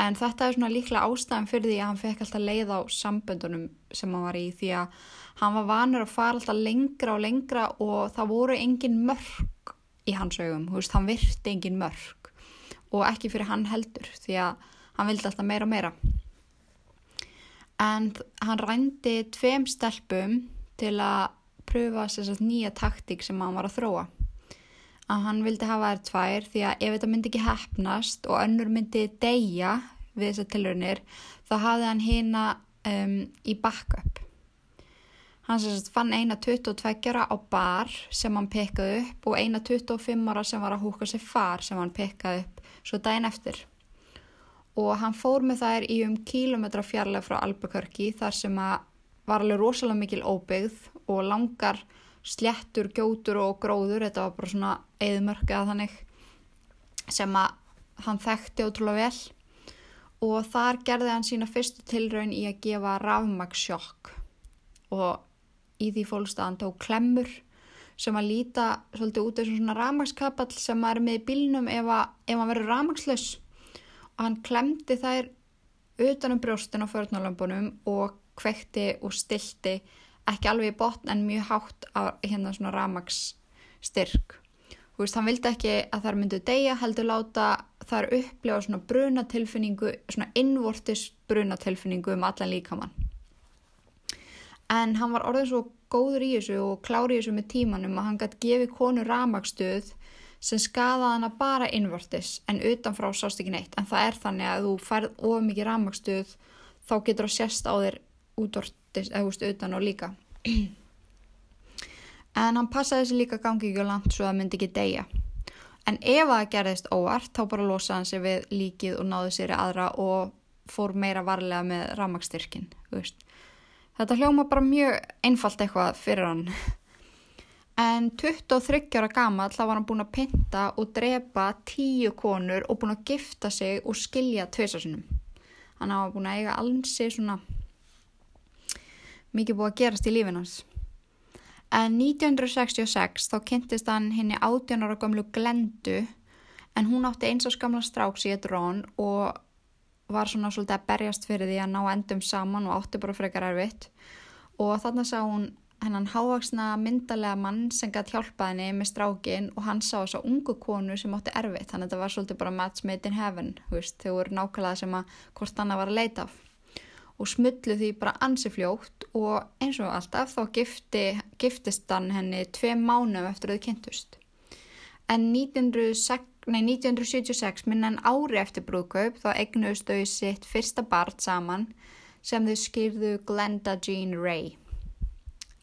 en þetta er svona líklega ástæðan fyrir því að hann fekk alltaf leið á samböndunum sem hann var í því að hann var vanur að fara alltaf lengra og lengra og það voru engin mörg í hans augum, þú veist, hann virti engin mörg og ekki fyrir hann heldur því að hann vildi alltaf meira og meira. En hann rændi tveim stelpum til að pröfa sérstaklega nýja taktík sem hann var að þróa. Að hann vildi hafa þær tvær því að ef þetta myndi ekki hefnast og önnur myndi deyja við þessar tilraunir þá hafði hann hérna um, í backup hann sérstaklega fann eina 22 ára á bar sem hann pekkaði upp og eina 25 ára sem var að húka sér far sem hann pekkaði upp svo daginn eftir. Og hann fór með þær í um kílometra fjarlæg frá Albuquerque þar sem var alveg rosalega mikil óbyggð og langar slettur, gjótur og gróður, þetta var bara svona eðmörkað þannig sem að hann þekkti ótrúlega vel. Og þar gerði hann sína fyrstu tilraun í að gefa rafmagsjokk og í því fólkstaðan tók klemmur sem að líta svolítið út og svona rafmagskapall sem er með í bílnum ef, að, ef hann verður rafmagslaus og hann klemdi þær utanum brjóstin á förnalömbunum og kvekti og stilti ekki alveg í botn en mjög hátt á hérna svona ramags styrk. Þú veist, hann vildi ekki að þær myndu deyja, heldur láta þær upplefa svona brunatilfinningu, svona innvortis brunatilfinningu um allan líkamann. En hann var orðið svo góður í þessu og klári þessu með tímanum að hann gæti gefið konu ramagstöð sem skadaði hana bara innvortis en utanfrá sást ekki neitt. En það er þannig að þú færð of mikið rammakstuð þá getur það sérst á þér útvortis eða húst utan og líka. En hann passaði þessi líka gangi ekki á langt svo að það myndi ekki deyja. En ef það gerðist óvart þá bara losaði hann sér við líkið og náði sér í aðra og fór meira varlega með rammakstyrkin þetta hljóma bara mjög einfalt eitthvað fyrir hann En 23 ára gammal þá var hann búin að pynta og drepa tíu konur og búin að gifta sig og skilja tveisasunum. Hann hafa búin að eiga alnsi svona mikið búið að gerast í lífinans. En 1966 þá kynntist hann henni 18 ára gamlu glendu en hún átti eins og skamla stráks í eitt rón og var svona svolítið að berjast fyrir því að ná endum saman og átti bara frekar erfitt. Og þarna sá hún hennan hávaksna myndalega mann sem gæti hjálpað henni með strákin og hann sá þess að ungu konu sem átti erfitt. Þannig að þetta var svolítið bara match made in heaven veist, þau voru nákvæmlega sem að hvort annað var að leita af. Og smullu því bara ansi fljótt og eins og alltaf þá gifti, giftist hann henni tvei mánum eftir að þau kynntust en 1906 Nei, 1976 minna en ári eftir brúðkaup þá egnuðust þau sitt fyrsta barn saman sem þau skýrðu Glenda Jean Ray.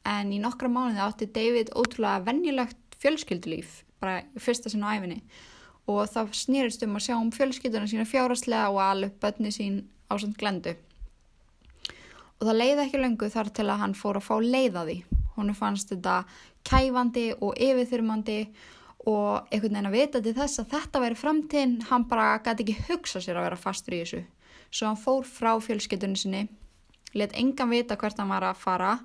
En í nokkra mánuði átti David ótrúlega vennilegt fjölskyldulíf, bara fyrsta sinn á æfinni og það snýrist um að sjá um fjölskylduna sína fjárastlega og alveg bönni sín á samt Glendu. Og það leiði ekki lengu þar til að hann fór að fá leiðaði. Hún fannst þetta kæfandi og yfirþyrmandi og og einhvern veginn að vita til þess að þetta væri framtíðin, hann bara gæti ekki hugsa sér að vera fastur í þessu. Svo hann fór frá fjölskyldunni sinni, let engan vita hvert hann var að fara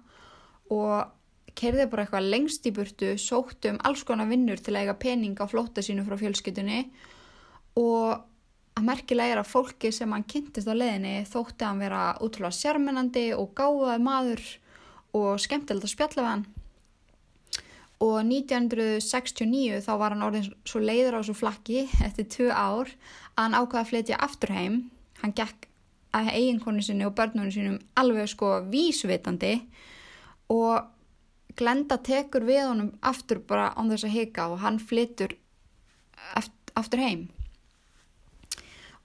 og kerði bara eitthvað lengst í burtu, sótti um alls konar vinnur til að eiga pening á flótta sínu frá fjölskyldunni og að merkilega er að fólki sem hann kynntist á leðinni þótti hann vera útrúlega sérmennandi og gáðaði maður og skemmtilegt að spjalla við hann og 1969 þá var hann orðin svo leiður á svo flakki eftir tvö ár að hann ákvaði að flytja aftur heim. Hann gekk að eiginkonu sinni og börnunum sinum alveg sko vísvitandi. Og Glenda tekur við honum aftur bara án þess að hika og hann flyttur aftur heim.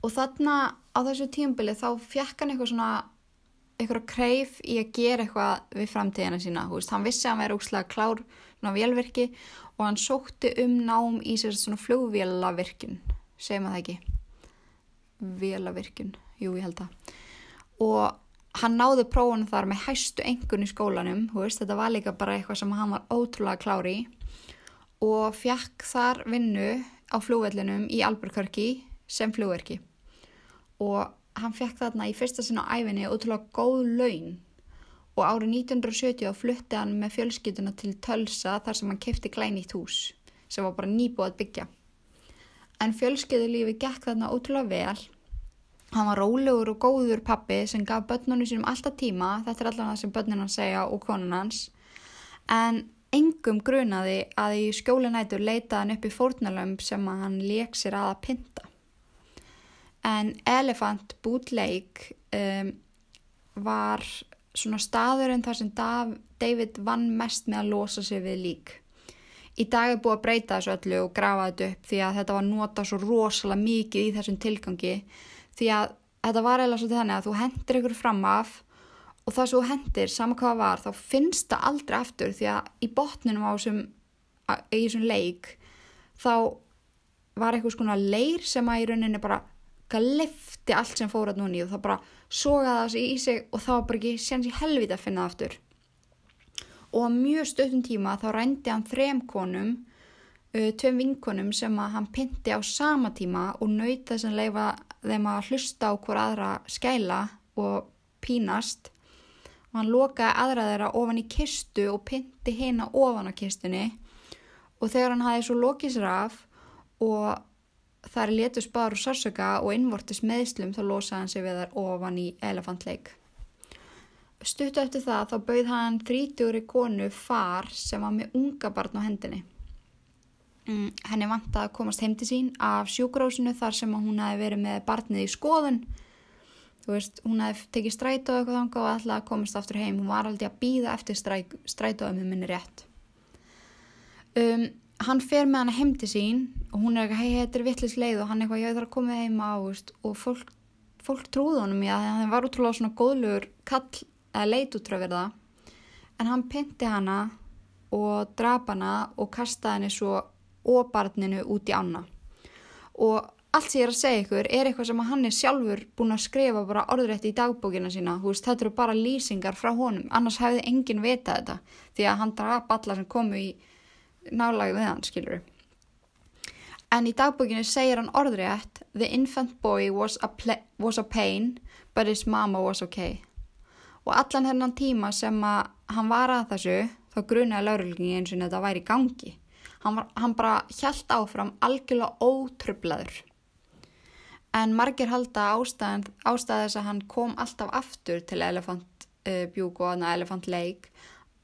Og þarna á þessu tíumbili þá fjekk hann eitthvað svona eitthvað kreif í að gera eitthvað við framtíðina sína, veist, hann vissi að hann væri úrslega klár svona vélverki og hann sótti um nám í sér svona flugvélavirkun segir maður það ekki? Vélavirkun, jú ég held að og hann náði prófunum þar með hæstu engun í skólanum veist, þetta var líka bara eitthvað sem hann var ótrúlega klári og fjekk þar vinnu á flugvellinum í Albuquerque sem flugverki og hann fekk þarna í fyrsta sinna á æfinni ótrúlega góð laun og árið 1970 flutti hann með fjölskytuna til Tölsa þar sem hann kefti glænýtt hús sem var bara nýbúið að byggja. En fjölskytulífi gekk þarna ótrúlega vel. Hann var rólegur og góður pappi sem gaf börnunum sínum alltaf tíma, þetta er allavega það sem börnunum hans segja og konun hans. En engum grunaði að í skjólinætur leitaði hann upp í fórnalömp sem hann leik sér að að pinta. En Elephant Bootleg um, var svona staðurinn þar sem David vann mest með að losa sig við lík. Í dag er búið að breyta þessu öllu og grafa þetta upp því að þetta var nota svo rosalega mikið í þessum tilgangi því að þetta var eða svo þannig að þú hendir ykkur fram af og það sem þú hendir, sama hvað var, þá finnst það aldrei aftur því að í botninum á þessum, í þessum leik þá var eitthvað svona leir sem að í rauninni bara lefti allt sem fór að núni og það bara sogaði það í sig og það var bara ekki séns í helvita að finna það aftur. Og á mjög stöðum tíma þá rændi hann þrem konum, tveim vinkonum sem að hann pynti á sama tíma og nöyta þess að leifa þeim að hlusta á hver aðra skæla og pínast. Og hann lokaði aðra þeirra ofan í kistu og pynti hérna ofan á kistunni og þegar hann hafði svo lokið sér af og Það er letu spár og sársöka og innvortis meðslum þá losaði hann sig við þar ofan í elefantleik. Stuttu eftir það þá bauð hann 30 konu far sem var með unga barn á hendinni. Mm, henni vant að komast heim til sín af sjúkrósinu þar sem hún hefði verið með barnið í skoðun. Þú veist, hún hefði tekið strætó eitthvað þanga og að komast aftur heim. Hún var aldrei að býða eftir strætóðum um henni rétt. Um, hann fer með hann heim til sín og hún er eitthvað, hei, þetta er vittlis leið og hann er eitthvað, ég þarf að koma heim á og fólk, fólk trúði honum í að hann var útrúlega svona góðlugur kall eða leit útrúlega verða en hann pynti hana og drapa hana og kastaði henni svo óbarninu út í ána. Og allt sem ég er að segja ykkur er eitthvað sem hann er sjálfur búin að skrifa bara orðrætti í dagbókina sína. Veist, þetta eru bara lýsingar frá honum. Annars hefði enginn vetað þetta því að hann drapa alla sem komu í nálaði við hann, skilur en í dagbúkinu segir hann orðrétt the infant boy was a, was a pain but his mama was ok og allan hennan tíma sem að hann var að þessu þá grunaði laurulgingi eins og þetta væri í gangi. Hann, var, hann bara hjælt áfram algjörlega ótrublaður en margir halda ástæðan, ástæðan þess að hann kom alltaf aftur til Elephant uh, Bjúk og Elephant Lake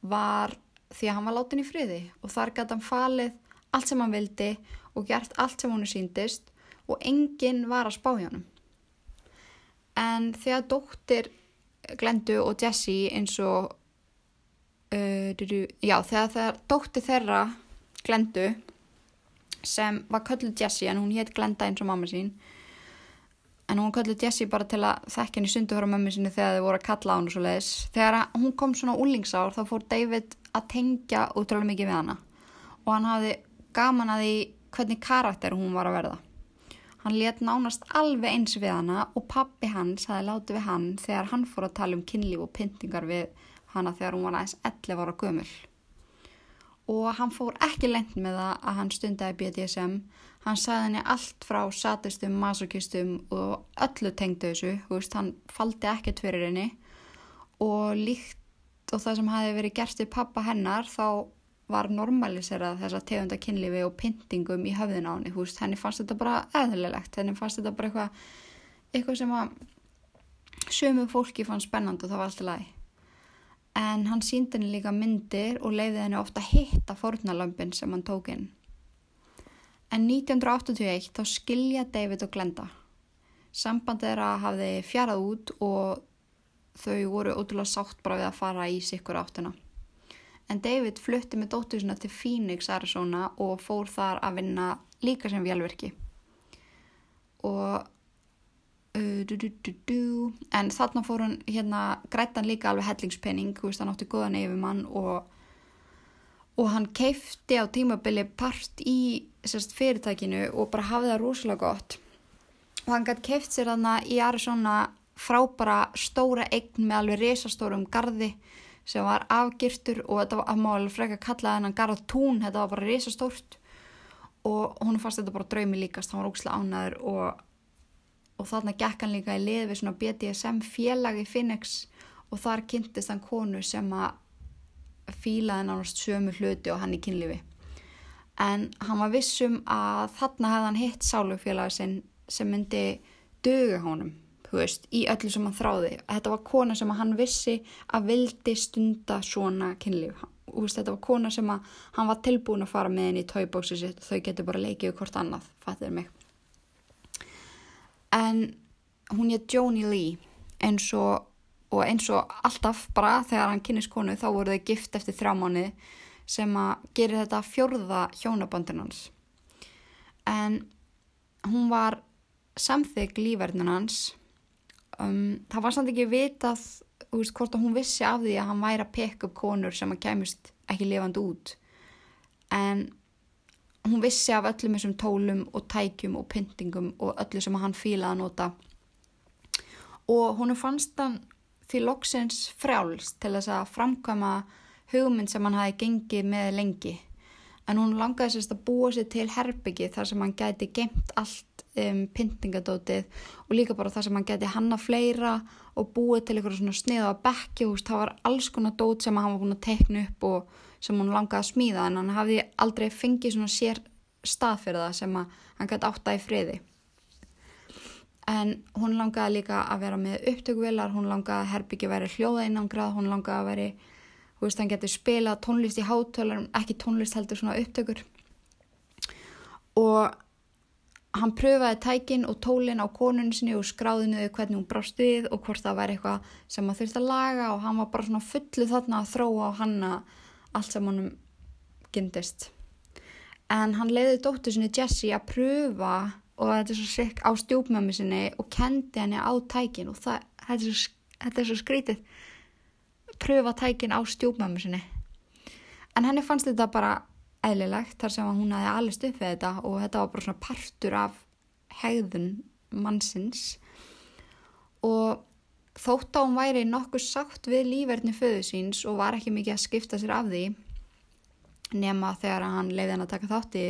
var því að hann var látin í friði og þar gæti hann falið allt sem hann vildi og gert allt sem hann síndist og enginn var að spá hjá hann en þegar dóttir Glendu og Jesse eins og uh, já þegar, þegar dóttir þeirra Glendu sem var kölluð Jesse en hún hétt Glenda eins og mamma sín en hún kallið Jessie bara til að þekka henni sundu frá mömmu sinni þegar þið voru að kalla á henni svo leiðis. Þegar hún kom svona úlingsár þá fór David að tengja útrúlega mikið við hana og hann hafði gaman að því hvernig karakter hún var að verða. Hann let nánast alveg eins við hana og pappi hans hafi látið við hann þegar hann fór að tala um kynlíf og pyntingar við hana þegar hún var aðeins 11 ára gömul. Og hann fór ekki lengt með það að hann stundaði BDSM Hann sagði henni allt frá satistum, masokistum og öllu tengdu þessu, veist, hann faldi ekkert fyrir henni. Og líkt og það sem hafi verið gerst í pappa hennar þá var normaliserað þessa tegunda kynlífi og pyntingum í höfðin á henni, veist, henni fannst þetta bara eðlilegt, henni fannst þetta bara eitthvað, eitthvað sem að sömu fólki fann spennand og það var alltaf læg. En hann síndi henni líka myndir og leiði henni ofta hitta fornalömpin sem hann tók inn. En 1981 þá skilja David og Glenda. Sambandið þeirra hafði fjarað út og þau voru ótrúlega sátt bara við að fara í sikkur áttuna. En David flutti með dóttusina til Phoenix, Arizona og fór þar að vinna líka sem velverki. Og du, du, du, en þarna fór hann hérna grættan líka alveg hellingspenning, veist hann átti góðan yfir mann og og hann keifti á tímabili part í sérst, fyrirtækinu og bara hafði það rosalega gott. Og hann gæti keift sér þarna í Arizona frábara stóra eign með alveg resastórum gardi sem var afgirtur og þetta var að máli freka kallaði hennan garðtún, þetta var bara resastórt og hún fannst þetta bara draumi líkast, hann var ókslega ánæður og, og þarna gekk hann líka í lið við svona BDSM félagi Phoenix og þar kynntist hann konu sem að fílaði nánast sömu hluti og hann í kynlifi. En hann var vissum að þarna hefði hann hitt sálufélagi sinn sem myndi döga honum, veist, í öllu sem hann þráði. Þetta var kona sem hann vissi að vildi stunda svona kynlif. Veist, þetta var kona sem hann var tilbúin að fara með henni í tóibóksi sitt og þau getur bara leikið hvort annað, fattir mig. En hún er Joni Lee eins og og eins og alltaf bara þegar hann kynist konu þá voru þau gift eftir þrjá mánu sem að gera þetta fjórða hjónabandin hans. En hún var samþygg lífverðin hans. Um, það var samt ekki vitað veist, hvort að hún vissi af því að hann væri að peka upp konur sem að kemist ekki lifandi út. En hún vissi af öllum þessum tólum og tækjum og pyntingum og öllu sem hann fílaði að nota og hún fannst hann því loksins frjálst til þess að framkvæma hugmynd sem hann hafi gengið með lengi. En hún langaði sérst að búa sér til herbyggi þar sem hann gæti gemt allt um, pyntingadótið og líka bara þar sem hann gæti hanna fleira og búið til eitthvað svona snið á bekki. Það var alls konar dót sem hann var búin að tekna upp og sem hún langaði að smíða en hann hafði aldrei fengið svona sér stað fyrir það sem hann gæti átta í friði. En hún langaði líka að vera með upptökuvelar, hún langaði að herbyggi veri hljóða innangrað, hún langaði að veri þú veist, hann getur spila tónlist í hátölar ekki tónlist heldur svona upptökur. Og hann pröfaði tækin og tólin á konunni sinni og skráði niður hvernig hún brást við og hvort það væri eitthvað sem maður þurfti að laga og hann var bara svona fullu þarna að þróa á hanna allt sem honum gyndist en hann leiði dóttu sinni Jessie að pröfa og þetta er svo sikk á stjúpmömmu sinni og kendi henni á tækin og það, þetta, er svo, þetta er svo skrítið. Pröfa tækin á stjúpmömmu sinni. En henni fannst þetta bara eðlilegt þar sem hún hafi alveg stuppið þetta og þetta var bara svona partur af hegðun mannsins. Og þótt að hún væri nokkuð sátt við lífverðni föðu síns og var ekki mikið að skipta sér af því nema þegar hann leiði hann að taka þátt í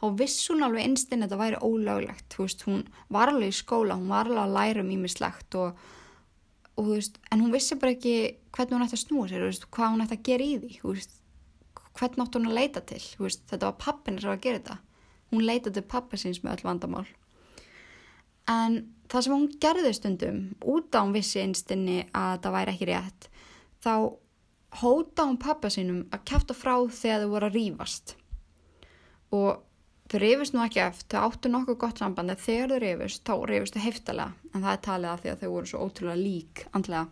þá viss hún alveg einstinn að þetta væri ólöglegt. Veist, hún var alveg í skóla, hún var alveg að læra um ímislegt og, og veist, en hún vissi bara ekki hvernig hún ætti að snúa sér veist, hvað hún ætti að gera í því hvern nátt hún að leita til þetta var pappin sem var að gera þetta. Hún leita til pappa síns með öll vandamál en það sem hún gerði stundum út á hún vissi einstinni að það væri ekki rétt þá hóta hún pappa sínum að kæfta frá þegar þau voru að rýfast og þau reyfist nú ekki eftir, þau áttu nokkuð gott samband en þegar þau reyfist, þá reyfist þau heftalega en það er talið að því að þau voru svo ótrúlega lík andlega.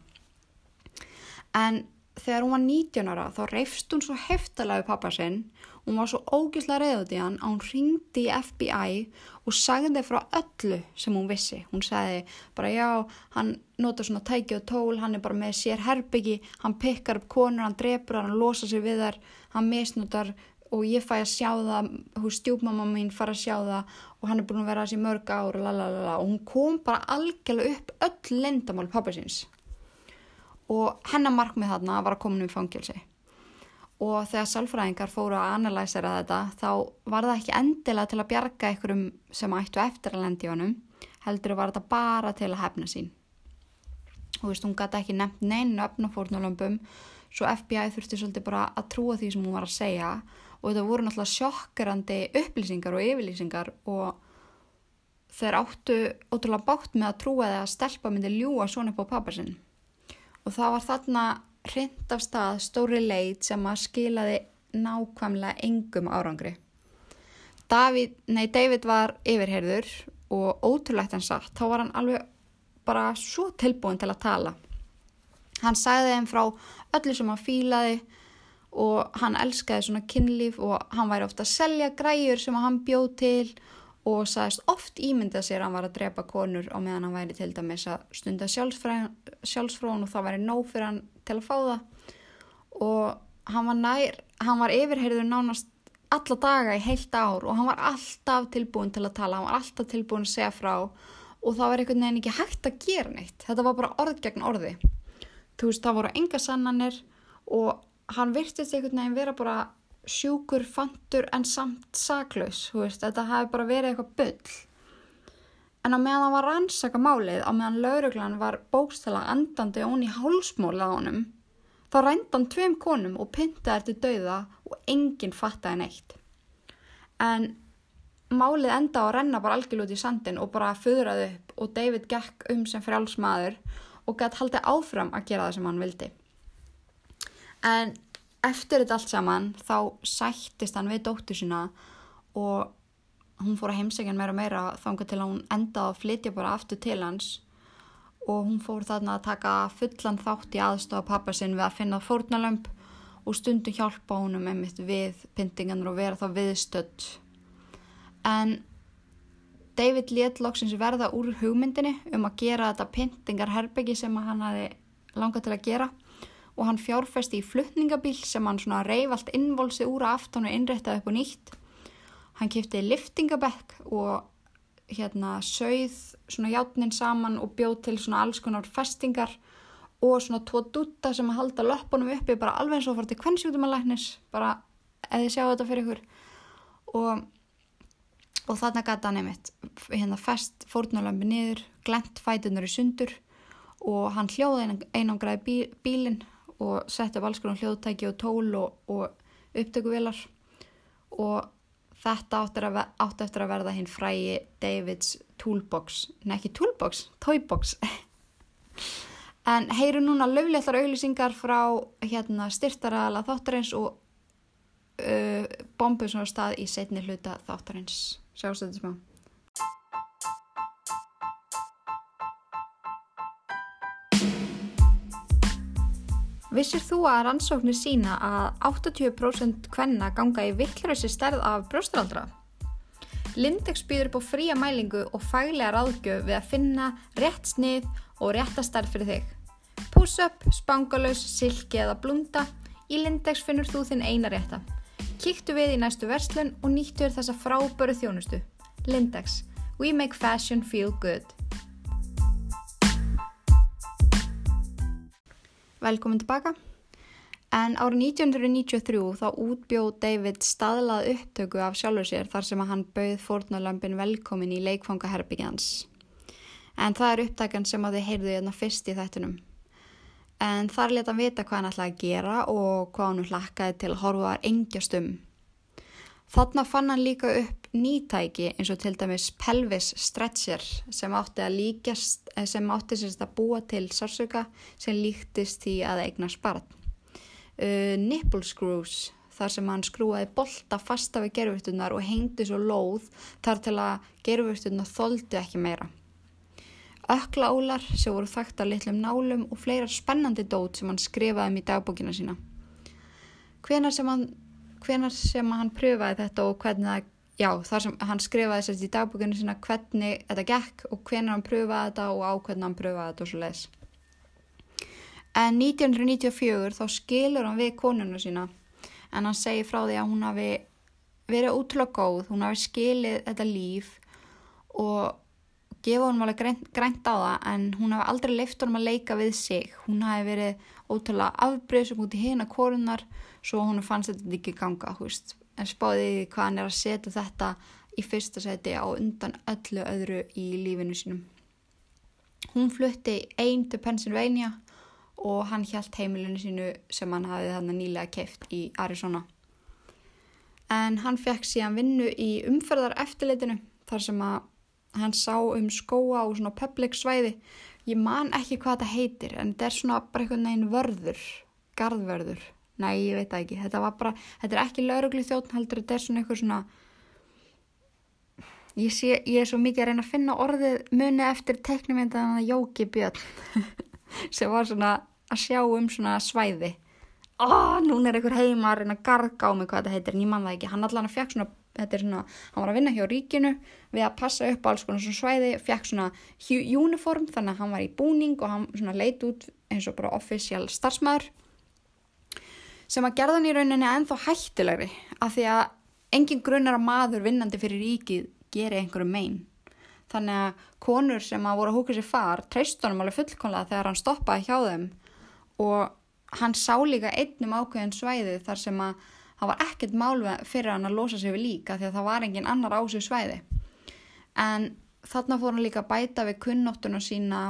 En þegar hún var 19 ára þá reyfst hún svo heftalega við pappa sinn hún var svo ógislega reyðut í hann að hún ringdi í FBI og sagði frá öllu sem hún vissi. Hún sagði bara já hann nota svona tæki og tól hann er bara með sér herbyggi hann pikkar upp konur, hann drepur hann losa sig við þar, hann misnotar og ég fæ að sjá það hú stjúpmamma mín fara að sjá það og hann er búin að vera þessi mörg ár og lalala og hún kom bara algjörlega upp öll lendamál pappa síns. Og hennar markmið þarna var að koma um fangilsi og þegar sálfræðingar fóru að analæsera þetta þá var það ekki endilega til að bjarga einhverjum sem ættu eftir að lendi honum heldur var þetta bara til að hefna sín. Og veist hún gæti ekki nefnt neina öfnafórnulömpum svo FBI þurfti svolítið bara að trúa því sem hún var að segja og þetta voru náttúrulega sjokkerandi upplýsingar og yfirlýsingar og þeir áttu ótrúlega bátt með að trúa þegar stelpa myndi ljúa svona upp á pappasinn og það var þarna hrind af stað stóri leit sem að skilaði nákvæmlega engum árangri. David, nei, David var yfirherður og ótrúlegt hann sagt, þá var hann alveg bara svo tilbúin til að tala. Hann sagði þeim frá öllu sem hann fílaði og hann elskaði svona kynlíf og hann væri ofta að selja græjur sem hann bjóð til og sagðist oft ímyndað sér að hann var að drepa konur á meðan hann væri til dæmis að stunda sjálfsfrón og það væri nóg fyrir hann til að fá það. Og hann var nær, hann var yfirheyrður nánast alla daga í heilt ár og hann var alltaf tilbúin til að tala, hann var alltaf tilbúin að segja frá og það var einhvern veginn ekki hægt að gera neitt, þetta var bara orð gegn orði. Þú veist það voru enga sannanir og hann virtist einhvern veginn vera bara sjúkur fantur en samt saklaus, veist, þetta hafi bara verið eitthvað byll. En á meðan það var rannsaka málið, á meðan lauruglan var bókstala andandi ón í hálsmóla á honum, þá rændan tveim konum og pyntaði eftir dauða og enginn fattaði neitt. En málið enda á að renna bara algjörl út í sandin og bara föðraði upp og David gekk um sem frjálsmaður og gætt haldið áfram að gera það sem hann vildi. En eftir þetta allt saman þá sættist hann við dóttur sína og hún fór að heimsækja meira og meira þángu til að hún endaði að flytja bara aftur til hans og hún fór þarna að taka fullan þátt í aðstofa pappa sinn við að finna fórnalömp og stundu hjálpa honum einmitt við pyntinganur og vera þá viðstödd. En David let loksins verða úr hugmyndinni um að gera þetta pyntingarherbyggi sem hann hafi langað til að gera og hann fjárfesti í flutningabíl sem hann svona reyf allt innvolsi úr aftan og innrættaði upp og nýtt. Hann kipti liftingabekk og hérna sögð svona játnin saman og bjóð til svona alls konar festingar og svona tvo dutta sem að halda löpunum uppi bara alveg eins og fór til kvennsjútum að læknis bara eða sjá þetta fyrir ykkur. Og, og þarna gata hann einmitt hérna fest fórnulömpi niður, glent fætunar í sundur og hann hljóði einangraði bí, bílinn og sett upp alls konar hljóðtæki og tól og, og upptökuvilar og þetta átti eftir að verða hinn frægi Davids toolbox, en ekki toolbox, toybox. En heyru núna löfléttar auðlýsingar frá hérna styrtaraðala þáttarins og uh, bombur svona stað í setni hluta þáttarins. Sjástu þetta smá Vissir þú að rannsóknir sína að 80% hvenna ganga í vittlurössi stærð af brjósturaldra? Lindex býður upp á fría mælingu og fælega ráðgjöf við að finna rétt snið og rétta stærð fyrir þig. Puss-up, spangalus, silki eða blunda, í Lindex finnur þú þinn eina rétta. Kíktu við í næstu verslun og nýttu þér þessa fráböru þjónustu. Lindex. We make fashion feel good. Velkomin tilbaka. En árið 1993 þá útbjóð David staðlað upptöku af sjálfur sér þar sem að hann bauð fórnalömpin velkomin í leikfangaherbygjans. En það er upptakan sem að þið heyrðu hérna fyrst í þættunum. En þar leta hann vita hvað hann ætlaði að gera og hvað hann hlakkaði til að horfa þar engjast um. Þarna fann hann líka upp nýtæki eins og til dæmis pelvis stretcher sem átti að líkjast, eh, sem átti sérst að búa til sársöka sem líktist því að eigna sparn. Uh, nipple screws þar sem hann skrúaði bolta fasta við gerfurtunar og hengdi svo lóð þar til að gerfurtunar þóldi ekki meira. Öklaólar sem voru þakkt af litlum nálum og fleira spennandi dót sem hann skrifaði um í dagbókina sína. Hvenar sem hann, hvenar sem hann pröfaði þetta og hvernig það, já þar sem hann skrifaði sérst í dagbókina sína hvernig þetta gekk og hvenar hann pröfaði þetta og á hvernig hann pröfaði þetta og svo leiðis. En 1994 þá skilur hann við konuna sína en hann segir frá því að hún hafi verið útrúlega góð, hún hafi skilið þetta líf og gefa honum alveg grænt, grænt á það en hún hafi aldrei leift honum að leika við sig. Hún hafi verið ótrúlega afbreyðsum út í hérna korunar svo hún fannst þetta ekki ganga, veist. En spáði hvað hann er að setja þetta í fyrsta seti á undan öllu öðru í lífinu sínum. Hún flutti einn til Pennsylvania og hann hjælt heimilinu sínu sem hann hafið hann nýlega keift í Arizona. En hann fekk síðan vinnu í umferðar eftirleitinu þar sem að hann sá um skóa og svona public svæði. Ég man ekki hvað þetta heitir en þetta er svona bara einhvern veginn vörður, gardvörður. Nei, ég veit það ekki. Þetta var bara, þetta er ekki laurugli þjóttn heldur, þetta er svona eitthvað svona Ég, sé, ég er svo mikið að reyna að finna orðið muni eftir teknumyndan að Jóki Björn sem var svona að sjá um svona svæði. Oh, núna er einhver heima að reyna að garga á mig hvað þetta heitir en ég man það ekki, hann allan að fekk svona þetta er svona, hann var að vinna hjá ríkinu við að passa upp á alls konar svona svæði fekk svona uniform þannig að hann var í búning og hann svona leit út eins og bara official starfsmæður sem að gerðan í rauninni ennþá hættilegri af því að engin grunnar að maður vinnandi fyrir ríkið geri einhverju megin Þannig að konur sem að voru að húka sér far treyst honum alveg fullkonlega þegar hann stoppaði hjá þeim og hann sá líka einnum ákveðin svæði þar sem að það var ekkert mál fyrir hann að losa sig við líka því að það var engin annar ásug svæði. En þarna fór hann líka að bæta við kunnóttuna sína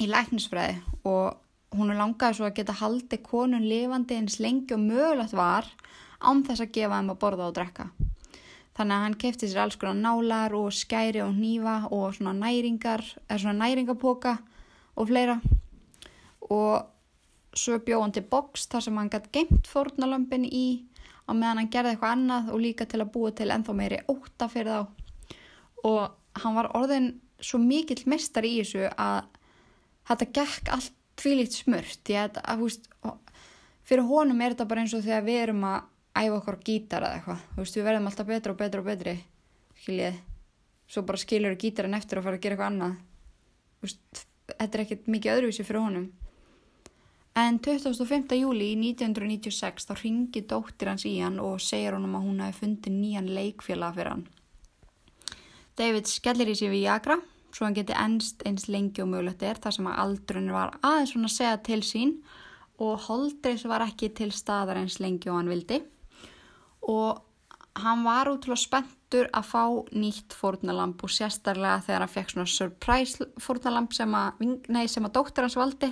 í læknisfræði og hún langaði svo að geta haldi konun lifandi eins lengi og mögulegt var án þess að gefa þeim að borða og drekka. Þannig að hann kefti sér alls konar nálar og skæri og nýfa og svona næringar, eða svona næringapoka og fleira. Og svo bjóð hann til boks þar sem hann gætt geimt fórnalömpin í á meðan hann gerði eitthvað annað og líka til að búa til ennþá meiri óta fyrir þá. Og hann var orðin svo mikill mestar í þessu að þetta gekk allt tvílíkt smurt. Ég, að, að, húst, fyrir honum er þetta bara eins og þegar við erum að æfa okkur gítar eða eitthvað. Þú veist við verðum alltaf betra og betra og betri skiljið. Svo bara skilur við gítarinn eftir og fara að gera eitthvað annað. Veist, þetta er ekkert mikið öðruvísi fyrir honum. En 25. júli 1996 þá ringi dóttir hans í hann og segir honum að hún hafi fundið nýjan leikfélag fyrir hann. David skellir í sig við Jagra svo hann geti ennst eins lengi og mögulegt er þar sem að aldrun var aðeins svona segja til sín og Holdreis var ekki til staðar eins lengi og hann vildi. Og hann var útrúlega spenntur að fá nýtt fórnalamp og sérstarlega þegar hann fekk svona surprise fórnalamp sem að, nei, sem að dóttir hans valdi.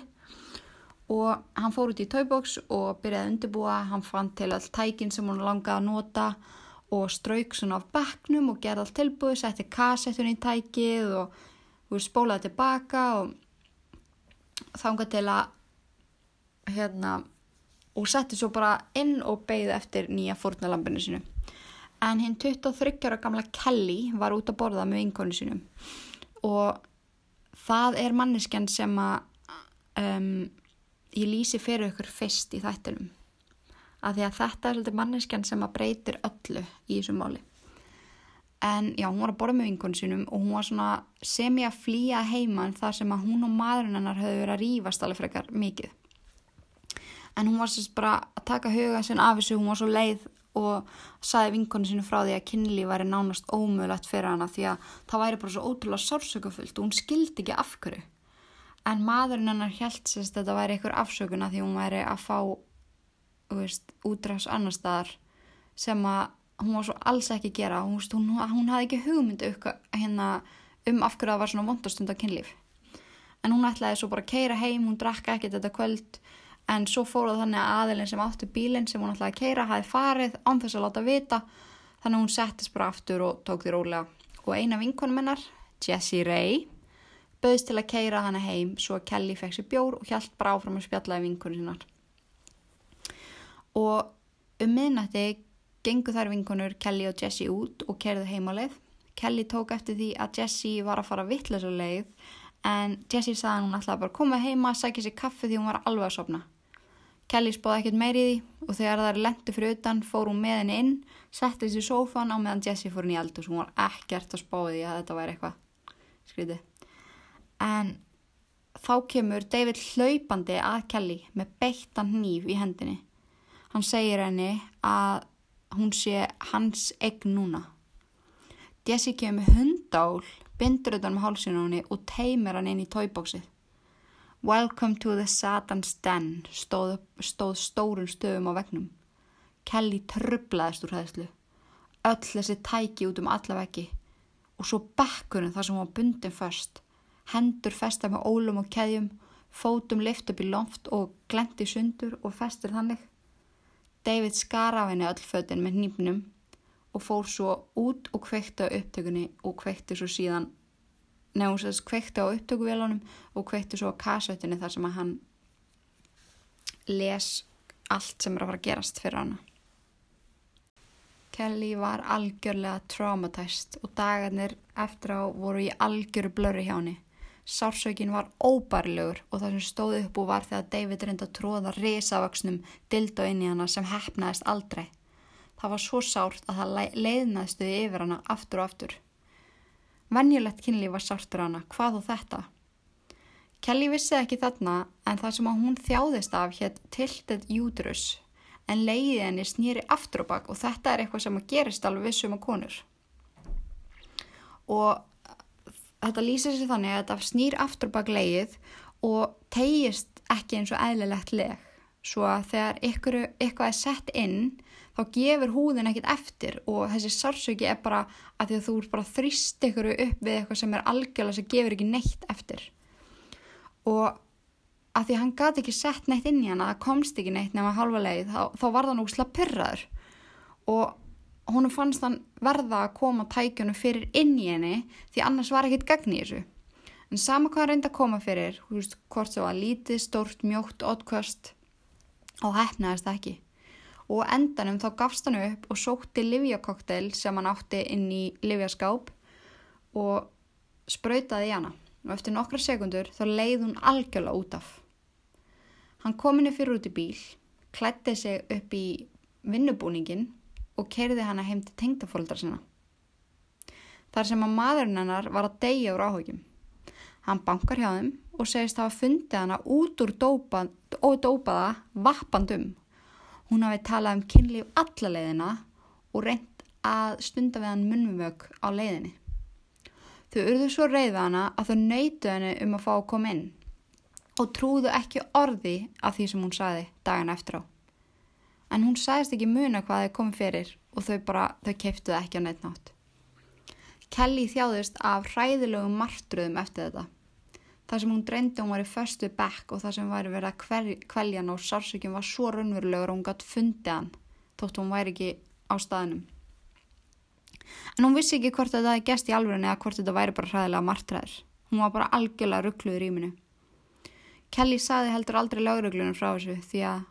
Og hann fór út í taubóks og byrjaði að undirbúa, hann fann til all tækin sem hún langaði að nota og strauk svona af bekknum og gerði allt tilbúið, setti kassettun í tækið og, og spólaði tilbaka og þánga til að hérna og setti svo bara inn og beigði eftir nýja fórnalambinu sinu. En hinn 23 ára gamla Kelly var út að borða með vinkonu sinu og það er manneskjan sem að um, ég lýsi fyrir ykkur fyrst í þættinum. Af því að þetta er svolítið manneskjan sem að breytir öllu í þessu máli. En já, hún var að borða með vinkonu sinum og hún var svona sem ég að flýja heimann þar sem að hún og maðurinn hennar höfðu verið að rýfast alveg frekar mikið en hún var sérst bara að taka huga sinn af þessu, hún var svo leið og saði vinkonu sinu frá því að kynlíf væri nánast ómöðulegt fyrir hana því að það væri bara svo ótrúlega sársökufullt og hún skildi ekki af hverju en maðurinn hennar held sérst að þetta væri einhver afsökuna því hún væri að fá útræðs annar staðar sem að hún var svo alls ekki að gera. Hún, hún, hún hafði ekki hugmyndu hérna, um af hverju það var svona vondastund á kynlíf. En hún ætlaði svo bara að keira heim, hún drakka ekkert þetta kvöld en svo fór það þannig að aðilinn sem átti bílinn sem hún ætlaði að keira hafi farið án þess að láta vita. Þannig að hún settist bara aftur og tók því rólega. Og eina vinkonum hennar, Jessie Ray bauðist til að keira hana heim svo að Kelly fekk sér bjór og hjælt bara áfram að spjallaði vinkonum sinnar og um miðnætti gengu þær vinkonur Kelly og Jessie út og kerðu heimalið Kelly tók eftir því að Jessie var að fara vittlösa leið en Jessie sagði hún ætlaði bara koma heima að sækja sér kaffi því hún var alveg að sopna. Kelly spáði ekkert meiri í því og þegar það er lendu fyrir utan fór hún með henni inn, setti þessi sófan á meðan Jessie fór henni í eldus. Hún var ekkert að spáði að þetta væri eitthvað skrítið. En þá kemur David hlaupandi að Kelly með beittan hníf í hendinni. Hann segir henni að hún sé hans egn núna. Jessie kemur hundál, bindur utan með hálsinóni og teimir hann inn í tóibóksið. Welcome to the Satan's Den stóð, stóð stórun stöðum á vegnum. Kelly trublaðist úr hæðslu. Öll þessi tæki út um alla veggi og svo bekkurinn þar sem hún var bundin först. Hendur festa með ólum og keðjum, fótum lift upp í loft og glendi sundur og festir þannig. David skar af henni öll fötin með nýpnum og fór svo út og kveikti á upptökunni og kveikti svo síðan nefnum að kveikti á upptökuvélunum og kveikti svo á kasautinni þar sem að hann les allt sem er að fara að gerast fyrir hana. Kelly var algjörlega traumatæst og dagarnir eftir á voru í algjöru blöru hjá henni. Sársökin var óbærlegur og það sem stóði upp og var þegar David reynda að tróða risavaksnum dild og inn í hana sem hefnaðist aldrei. Það var svo sárt að það leiðnaðstuði yfir hana aftur og aftur. Venjulegt kynlíf var sártur hana, hvað og þetta? Kelly vissi ekki þarna en það sem hún þjáðist af hétt tilted júdrus en leiðið henni snýri aftur og bakk og þetta er eitthvað sem gerist alveg vissum að konur. Og þetta lýsir sér þannig að þetta snýr aftur og bakk leiðið og tegist ekki eins og eðlilegt leg. Svo að þegar ykkur, eitthvað er sett inn þá gefur húðin ekkit eftir og þessi sársöki er bara að því að þú er bara þrýst ykkur upp við eitthvað sem er algjörlega sem gefur ekki neitt eftir. Og að því að hann gati ekki sett neitt inn í hana það komst ekki neitt nema halva leið þá, þá var það nú slapurraður og hún fannst hann verða að koma tækjunum fyrir inn í henni því annars var ekkit gagn í þessu. En sama hvað hann reyndi að koma fyrir veist, hvort það var lítið, stórt, mjótt, oddkvöst og hefnaðist ekki. Og endanum þá gafst hann upp og sótti livjakoktel sem hann átti inn í livjaskáp og sprautaði í hana. Og eftir nokkra sekundur þá leið hún algjörlega út af. Hann kom henni fyrir út í bíl, klætti sig upp í vinnubúningin og kerði hana heim til tengdafóldra sinna. Þar sem að maðurinn hennar var að deyja úr áhugjum. Hann bankar hjá þeim og segist hafa fundið hana út úr dópað, dópaða vappandum Hún hafi talað um kynlíf alla leiðina og reynd að stunda við hann munvög á leiðinni. Þau urðu svo reyða hana að þau nöytu henni um að fá að koma inn og trúðu ekki orði af því sem hún saði dagan eftir á. En hún sagðist ekki muna hvað þau komið fyrir og þau bara, þau keiftuði ekki á neitt nátt. Kelly þjáðist af hræðilegum martruðum eftir þetta. Það sem hún dreyndi hún var í förstu bekk og það sem væri verið að kveljan og sársökjum var svo raunverulegur og hún gætt fundið hann þótt hún væri ekki á staðinum. En hún vissi ekki hvort þetta hefði gæst í alvegni eða hvort þetta væri bara hræðilega martræður. Hún var bara algjörlega ruggluður í minu. Kelly saði heldur aldrei lögreglunum frá þessu því að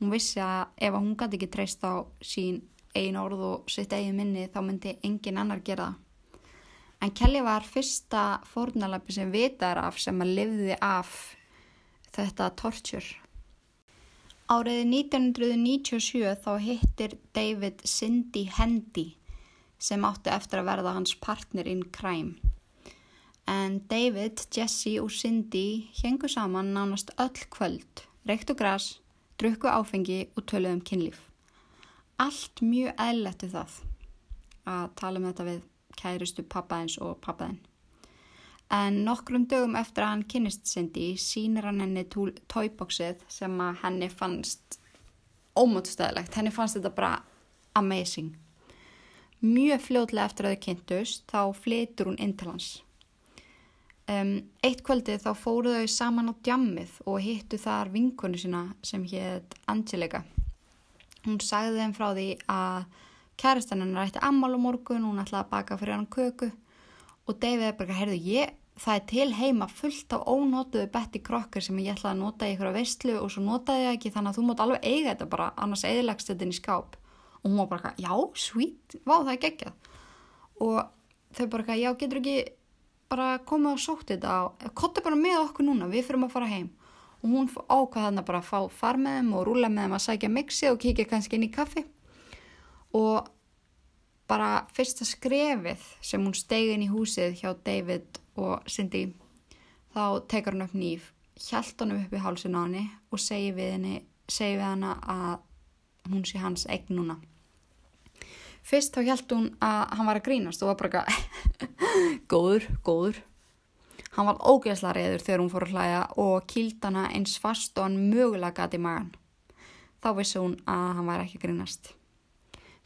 hún vissi að ef hún gæti ekki treyst á sín einn orð og sitt eigin minni þá myndi engin annar gera það. En Kelly var fyrsta fórnalapi sem vitar af sem að livði af þetta torture. Árið 1997 þá hittir David Cindy Hendy sem átti eftir að verða hans partner in crime. En David, Jesse og Cindy hengu saman nánast öll kvöld, reyktu græs, drukku áfengi og töluðum um kynlíf. Allt mjög eðlettu það að tala um þetta við kærustu pappaðins og pappaðin. En nokkrum dögum eftir að hann kynist Cindy sínir hann henni tóibóksið sem að henni fannst ómótstæðilegt. Henni fannst þetta bara amazing. Mjög fljóðlega eftir að þau kynntust þá flytur hún inn til hans. Um, eitt kvöldið þá fóru þau saman á djammið og hittu þar vinkonu sína sem hétt Angelika. Hún sagði þeim frá því að kæristan hennar ætti ammál á morgun, hún ætlaði að baka fyrir hann köku og David er bara, heyrðu, ég, það er til heima fullt af ónótuðu betti krokkar sem ég ætlaði að nota í ykkur að veistlu og svo notaði ég ekki þannig að þú mót alveg eiga þetta bara, annars eðilegst þetta inn í skáp. Og hún var bara, já, sweet, vá, það er geggjað. Og þau bara, já, getur ekki bara komið og sótt þetta og kotti bara með okkur núna, við fyrirum að fara heim. Og hún ákvað þannig bara að fá far með þeim og rúla með þeim að sækja mixi og kíkja kannski inn í kaffi. Og bara fyrsta skrefið sem hún steigði inn í húsið hjá David og Cindy þá tekar hún upp nýf hjælt hann upp í hálsun á henni og segi við henni segi við henni að hún sé hans eign núna Fyrst þá held hún að hann var að grínast og var bara góður, góður. Hann var ógeðsla reyður þegar hún fór að hlæja og kýld hana eins fast og hann mögulega gati magan. Þá vissi hún að hann var ekki að grínast.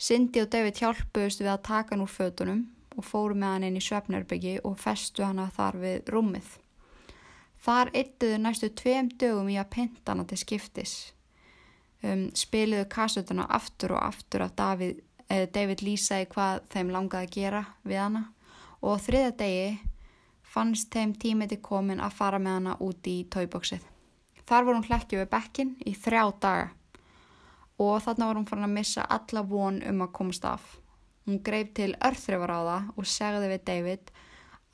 Cindy og David hjálpuðust við að taka hann úr fötunum og fóru með hann inn í svefnarbyggi og festu hann að þar við rúmið. Þar yttuðu næstu tveim dögum í að pinta hana til skiptis. Um, spiliðu kassutuna aftur og aftur af David David lýsaði hvað þeim langaði að gera við hana og þriða degi fannst þeim tímiti komin að fara með hana út í tóibóksið. Þar var hún hlekkið við bekkin í þrjá daga og þarna var hún farin að missa alla von um að komast af. Hún greip til örþrifar á það og segði við David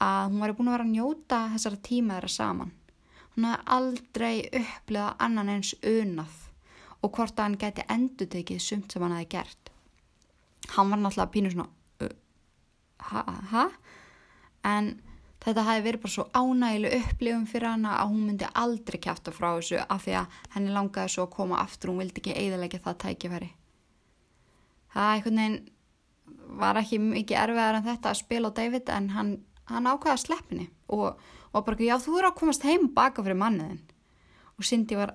að hún var búin að vera að njóta þessara tíma þeirra saman. Hún hafði aldrei upplegað annan eins unað og hvort að hann geti endur tekið sumt sem hann hefði gert hann var náttúrulega pínu svona uh, hæ en þetta hafi verið bara svo ánægileg upplifum fyrir hana að hún myndi aldrei kæfta frá þessu af því að henni langaði svo að koma aftur. Hún vildi ekki eiðalega það tækifæri. Það einhvern veginn var ekki mikið erfiðar en þetta að spila á David en hann, hann ákvaði að sleppinni og, og bara já þú eru að komast heim baka fyrir manniðin og Cindy var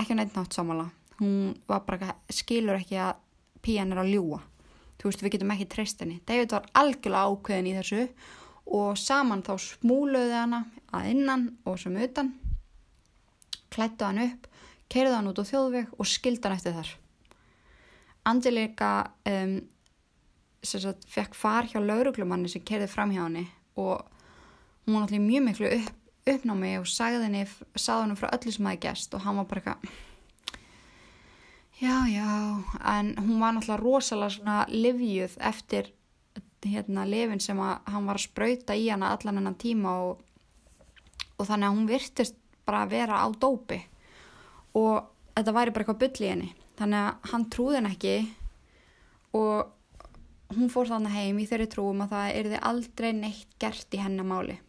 ekki neitt nátt samála hún var bara skilur ekki að píjan er að ljúa þú veist, við getum ekki treyst henni. David var algjörlega ákveðin í þessu og saman þá smúluði hana að innan og sem utan, klættu hann upp, keirði hann út á þjóðveg og skildi hann eftir þar. Angelika um, sagt, fekk far hjá lauruglumanni sem keirði fram hjá henni og hún var allir mjög miklu upp, uppnámi og sagði henni, sagði henni frá öllu sem er gæst og hann var bara eitthvað Já, já, en hún var náttúrulega rosalega svona livjuð eftir hérna lefin sem að hann var að spröyta í hana allan hennan tíma og, og þannig að hún virtist bara að vera á dópi og þetta væri bara eitthvað byll í henni. Þannig að hann trúði henn ekki og hún fór þannig heim í þeirri trúum að það erði aldrei neitt gert í hennamáli.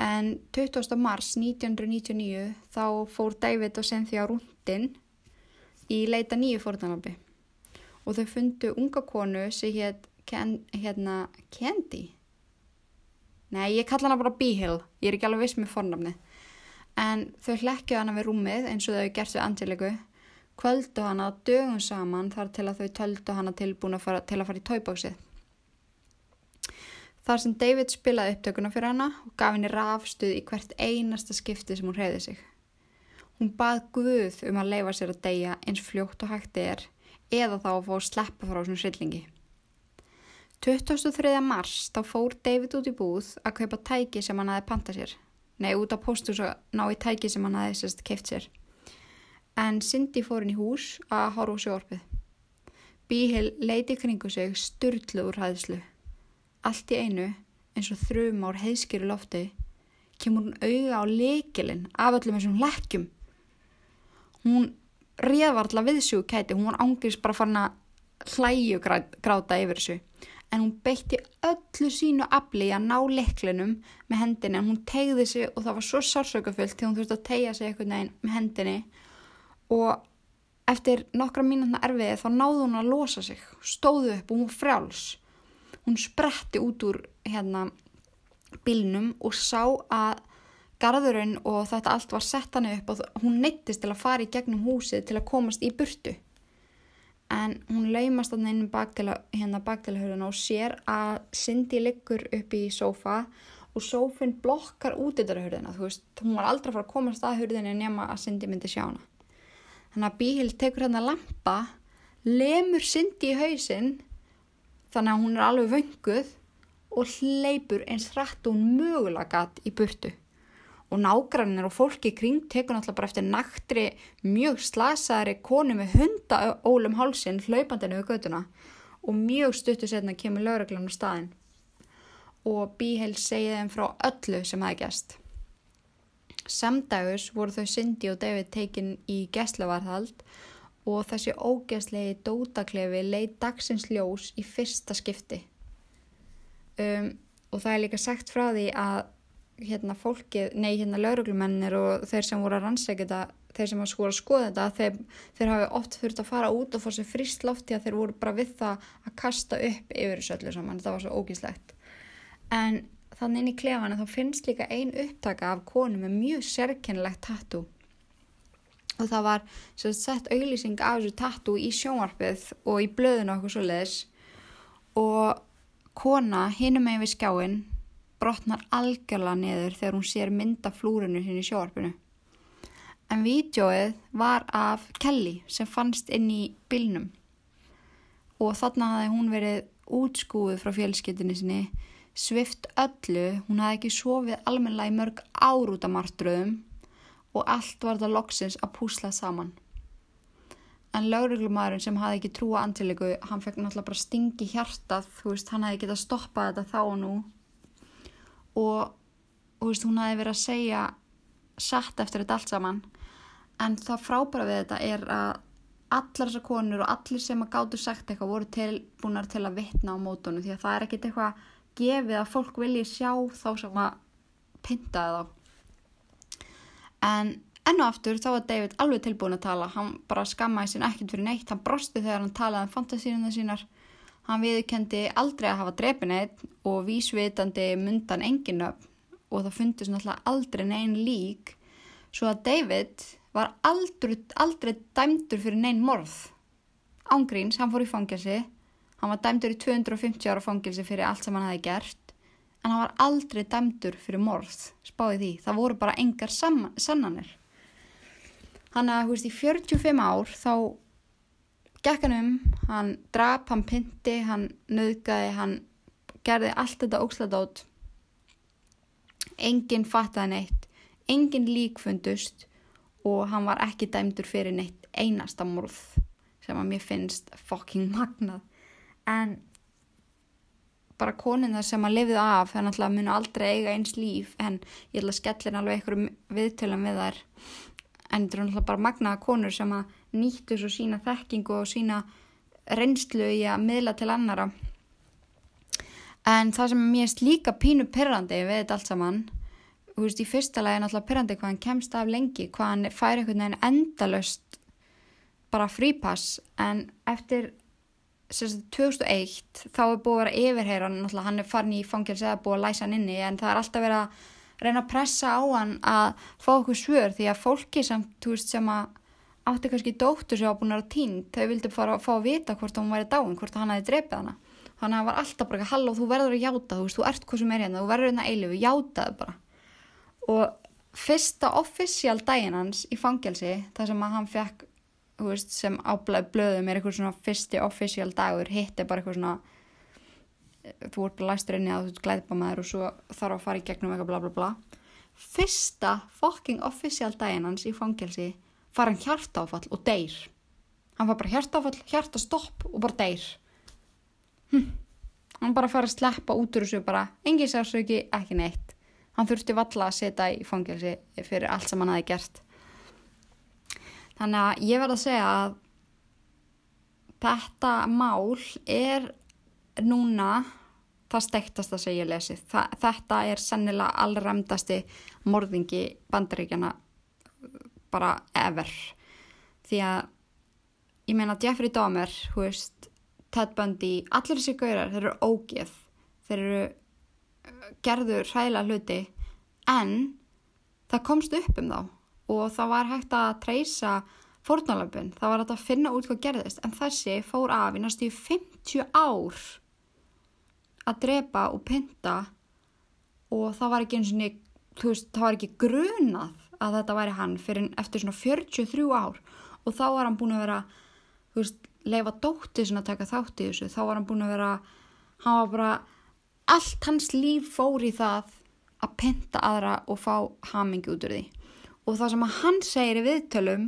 En 20. mars 1999 þá fór David og Cynthia rúndinn í leita nýju fórtanambi og þau fundu unga konu sem hétt ken, hérna Candy. Nei ég kalla hana bara Behill ég er ekki alveg viss með fórnamni en þau hlekkju hana við rúmið eins og þau gerst við Angeliku kvöldu hana dögum saman þar til að þau töldu hana tilbúin að fara, til að fara í tóibóksið þar sem David spilaði upptökuna fyrir hana og gaf henni rafstuð í hvert einasta skipti sem hún reyði sig Hún bað Guð um að leifa sér að deyja eins fljótt og hægt er eða þá að fá að sleppa frá svona syllingi. 23. mars þá fór David út í búð að kaupa tæki sem hann aðeins panta sér. Nei, út á postus að ná í tæki sem hann aðeins keift sér. En Cindy fór inn í hús að horfa úr sjórfið. Bíhil leiti kringu sig styrlu úr hæðslu. Allt í einu, eins og þrjum ár heiðskýru lofti, kemur hún auða á leikilinn af öllum þessum lekkjum hún réð var alltaf viðsjú kæti, hún var ángriðs bara farin að hlæju gráta yfir þessu. En hún beitti öllu sínu afli að ná leklinum með hendinni en hún tegði sig og það var svo sársökafullt þegar hún þurfti að tegja sig eitthvað neginn með hendinni. Og eftir nokkra mínutna erfiði þá náði hún að losa sig stóðu upp og hún frjáls. Hún spretti út úr hérna bílnum og sá að garðurinn og þetta allt var sett hann upp og hún neittist til að fara í gegnum húsið til að komast í burtu en hún laumast hann inn bak til að, hérna baktilhöruna og sér að Cindy liggur upp í sofa og sófinn blokkar út yfir hurðina, þú veist, hún var aldrei að fara að komast að hurðinu nema að Cindy myndi sjá hana. Þannig að Bíhild tekur hérna lampa, lemur Cindy í hausinn, þannig að hún er alveg vönguð og hleypur eins hratt og mögulega gatt í burtu. Og nágrannir og fólki kring tekur náttúrulega bara eftir naktri mjög slasaðari konu með hundaólum hálsin hlaupandinu við göduna og mjög stuttu setna kemur lauruglan á staðin og Bíheil segi þeim frá öllu sem er gæst. Samdagus voru þau Cindy og David tekin í gæslevarðhald og þessi ógæslegi dótaklefi leið dagsins ljós í fyrsta skipti. Um, og það er líka sagt frá því að hérna fólkið, nei hérna lauruglumennir og þeir sem voru að rannsækja þetta, þeir sem voru að skoða þetta, þeir, þeir hafi oft þurft að fara út og fá sér frist lofti að þeir voru bara við það að kasta upp yfir þessu öllu saman, þetta var svo ógíslegt. En þannig inn í klefana þá finnst líka ein upptaka af konu með mjög sérkennilegt tattoo. Og það var sagt, sett auðlýsing af þessu tattoo í sjónvarpið og í blöðun okkur svo leiðis og kona hinum með við skjáin brotnar algjörlega niður þegar hún sér mynda flúrinu hinn í sjónvarpinu. En vídjóið var af Kelly sem fannst inn í bylnum og þarna hafði hún verið útskúið frá fjölskyttinni sinni svift öllu, hún hafði ekki sofið almenlega í mörg ár út af martröðum og allt var það loksins að púsla saman. En lauruglumæðurinn sem hafði ekki trúa antilegu, hann fekk náttúrulega bara stingi hjartað, þú veist, hann hefði getað stoppað þetta þá og nú og, þú veist, hún hefði verið að segja satt eftir þetta allt saman en það frábæra við þetta er að allar þessar konur og allir sem að gáttu sagt eitthvað voru tilbúnar til að vittna á mótunum því að það er ekkit eitthvað gefið að fólk vilji sjá þá sem að pintaði þá. En enn og aftur þá var David alveg tilbúin að tala. Hann bara skammaði sín ekkert fyrir neitt. Hann brosti þegar hann talaði um fantasíunum sínar. Hann viðkendi aldrei að hafa drepin eitt og vísvitandi myndan engin upp og það fundist náttúrulega aldrei neinn lík. Svo að David var aldrei, aldrei dæmdur fyrir neinn morð. Ángríns, hann fór í fangjasi Hann var dæmdur í 250 ára fangilsi fyrir allt sem hann hafi gert en hann var aldrei dæmdur fyrir morð, spáði því. Það voru bara engar sannanir. Hann að, hú veist, í 45 ár þá gekk hann um, hann drap, hann pynti, hann nöðgæði, hann gerði allt þetta ósladót. Enginn fattaði neitt, enginn líkfundust og hann var ekki dæmdur fyrir neitt einasta morð sem að mér finnst fucking magnað en bara konina sem að lifið af þannig að það munu aldrei eiga eins líf en ég ætla að skellin alveg einhverjum viðtölum við þær en þetta er náttúrulega bara magnaða konur sem að nýttu svo sína þekkingu og sína reynslu í að miðla til annara en það sem mér erst líka pínu perrandi við þetta allt saman þú veist í fyrsta lagi er náttúrulega perrandi hvað hann kemst af lengi hvað hann fær einhvern veginn endalöst bara frípass en eftir 2001 þá er búið að vera yfirheyra hann er farin í fangilsi eða búið að læsa hann inni en það er alltaf verið að reyna að pressa á hann að fá okkur svör því að fólki samt, veist, sem að átti kannski dóttur sem var búin að tínt þau vildi fara að fá að vita hvort hún væri dáin hvort hann hefði drefið hana. Þannig að það var alltaf bara halló þú verður að játa þú veist þú ert hvað sem er hérna þú verður hérna eilifu játaðu bara. Og fyrsta offisjál daginn hans í fangelsi þar sem að hann fekk veist, sem áblæði blöðum er eitthvað svona fyrsti official dagur hitt er bara eitthvað svona þú ert læstur inn í að þú glæðpa með þér og svo þarf að fara í gegnum eitthvað bla bla bla. Fyrsta fucking official daginn hans í fangelsi fara hann hjartáfall og deyr. Hann var bara hjartáfall, hjartastopp og bara deyr. Hm. hann bara fara að sleppa út úr þessu bara, engi sársöki, ekki neitt. Hann þurfti valla að setja í fangelsi fyrir allt sem hann hafi gert. Þannig að ég verð að segja að þetta mál er núna það stektast að segja lesið. Þa, þetta er sennilega allræmdasti morðingi bandaríkjana bara ever. Því að ég meina Jeffrey Dahmer, hú veist, Ted Bundy, allir þessi gaurar, þeir eru ógeð, þeir eru uh, gerður hræla hluti. En það komst upp um þá. Og það var hægt að treysa fórnalöfun, það var hægt að finna út hvað gerðist. En þessi fór af í næstu 50 ár að drepa og pynta. Og það var ekki eins og niður, þú veist, það var ekki grunað að þetta væri hann fyrir eftir svona 43 ár og þá var hann búin að vera, þú veist, leifa dóttið svona að taka þátt í þessu, þá var hann búin að vera, hann var bara, allt hans líf fór í það að pynta aðra og fá hamingi út úr því. Og það sem að hann segir í viðtölum,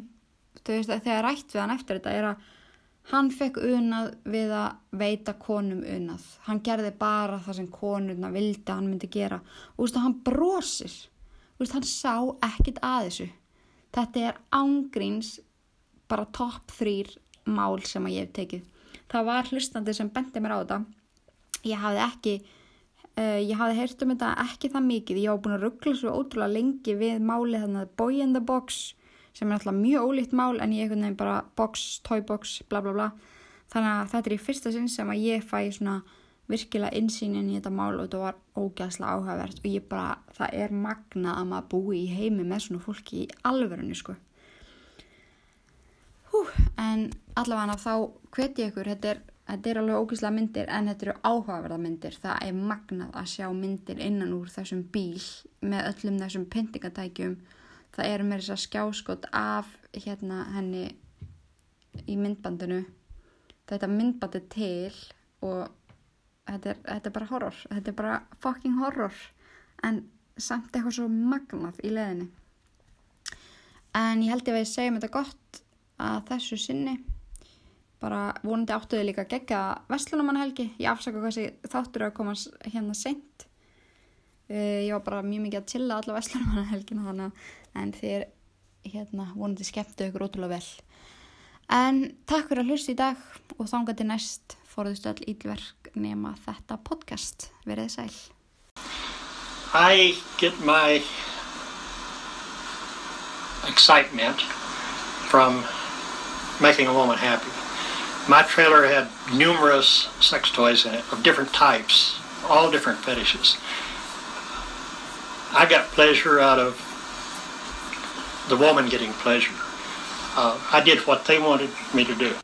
veist, þegar rætt við hann eftir þetta er að hann fekk unað við að veita konum unað. Hann gerði bara það sem konuna vildi að hann myndi gera. Og þú veist, hann brosir. Veist, hann sá ekkit að þessu. Þetta er ángríns bara topp þrýr mál sem að ég hef tekið. Það var hlustandi sem bendi mér á þetta. Ég hafði ekki, uh, ég hafði heyrt um þetta ekki það mikið. Ég var búin að ruggla svo ótrúlega lengi við málið þannig að Boy in the Box sem er alltaf mjög ólíkt mál en ég einhvern veginn bara box, toy box, bla bla bla. Þannig að þetta er í fyrsta sinn sem að ég fæ svona virkilega insýnin í þetta mál og þetta var ógæðslega áhugavert og ég bara, það er magna að maður búi í heimi með svona fólki í alverðinu sko. Hú, en allavega þá hveti ég ykkur, þetta er, þetta er alveg ógæðslega myndir en þetta eru áhugaverða myndir. Það er magnað að sjá myndir innan úr þessum bíl með öllum þessum pyntingatækjum. Það eru með þess að skjáskot af hérna henni í myndbandinu. Þetta myndbandi til og þetta er, þetta er bara horror. Þetta er bara fucking horror. En samt eitthvað svo magnað í leðinni. En ég held ég að ég segjum þetta gott að þessu sinni. Bara vonandi áttuði líka gegga Vestlunumann-helgi, ég afsaka hvað þessi þáttur að koma hérna seint. Uh, ég var bara mjög mikið að chilla alla Vestlunumann-helgina þannig en þér hérna vonandi skemmtu ykkur ótrúlega vel. En takk fyrir að hlusta í dag og þánga til næst. Fóruðustu öll ílverk nema þetta podcast sæl I get my excitement from making a woman happy. My trailer had numerous sex toys in it of different types, all different fetishes. I got pleasure out of the woman getting pleasure. Uh, I did what they wanted me to do.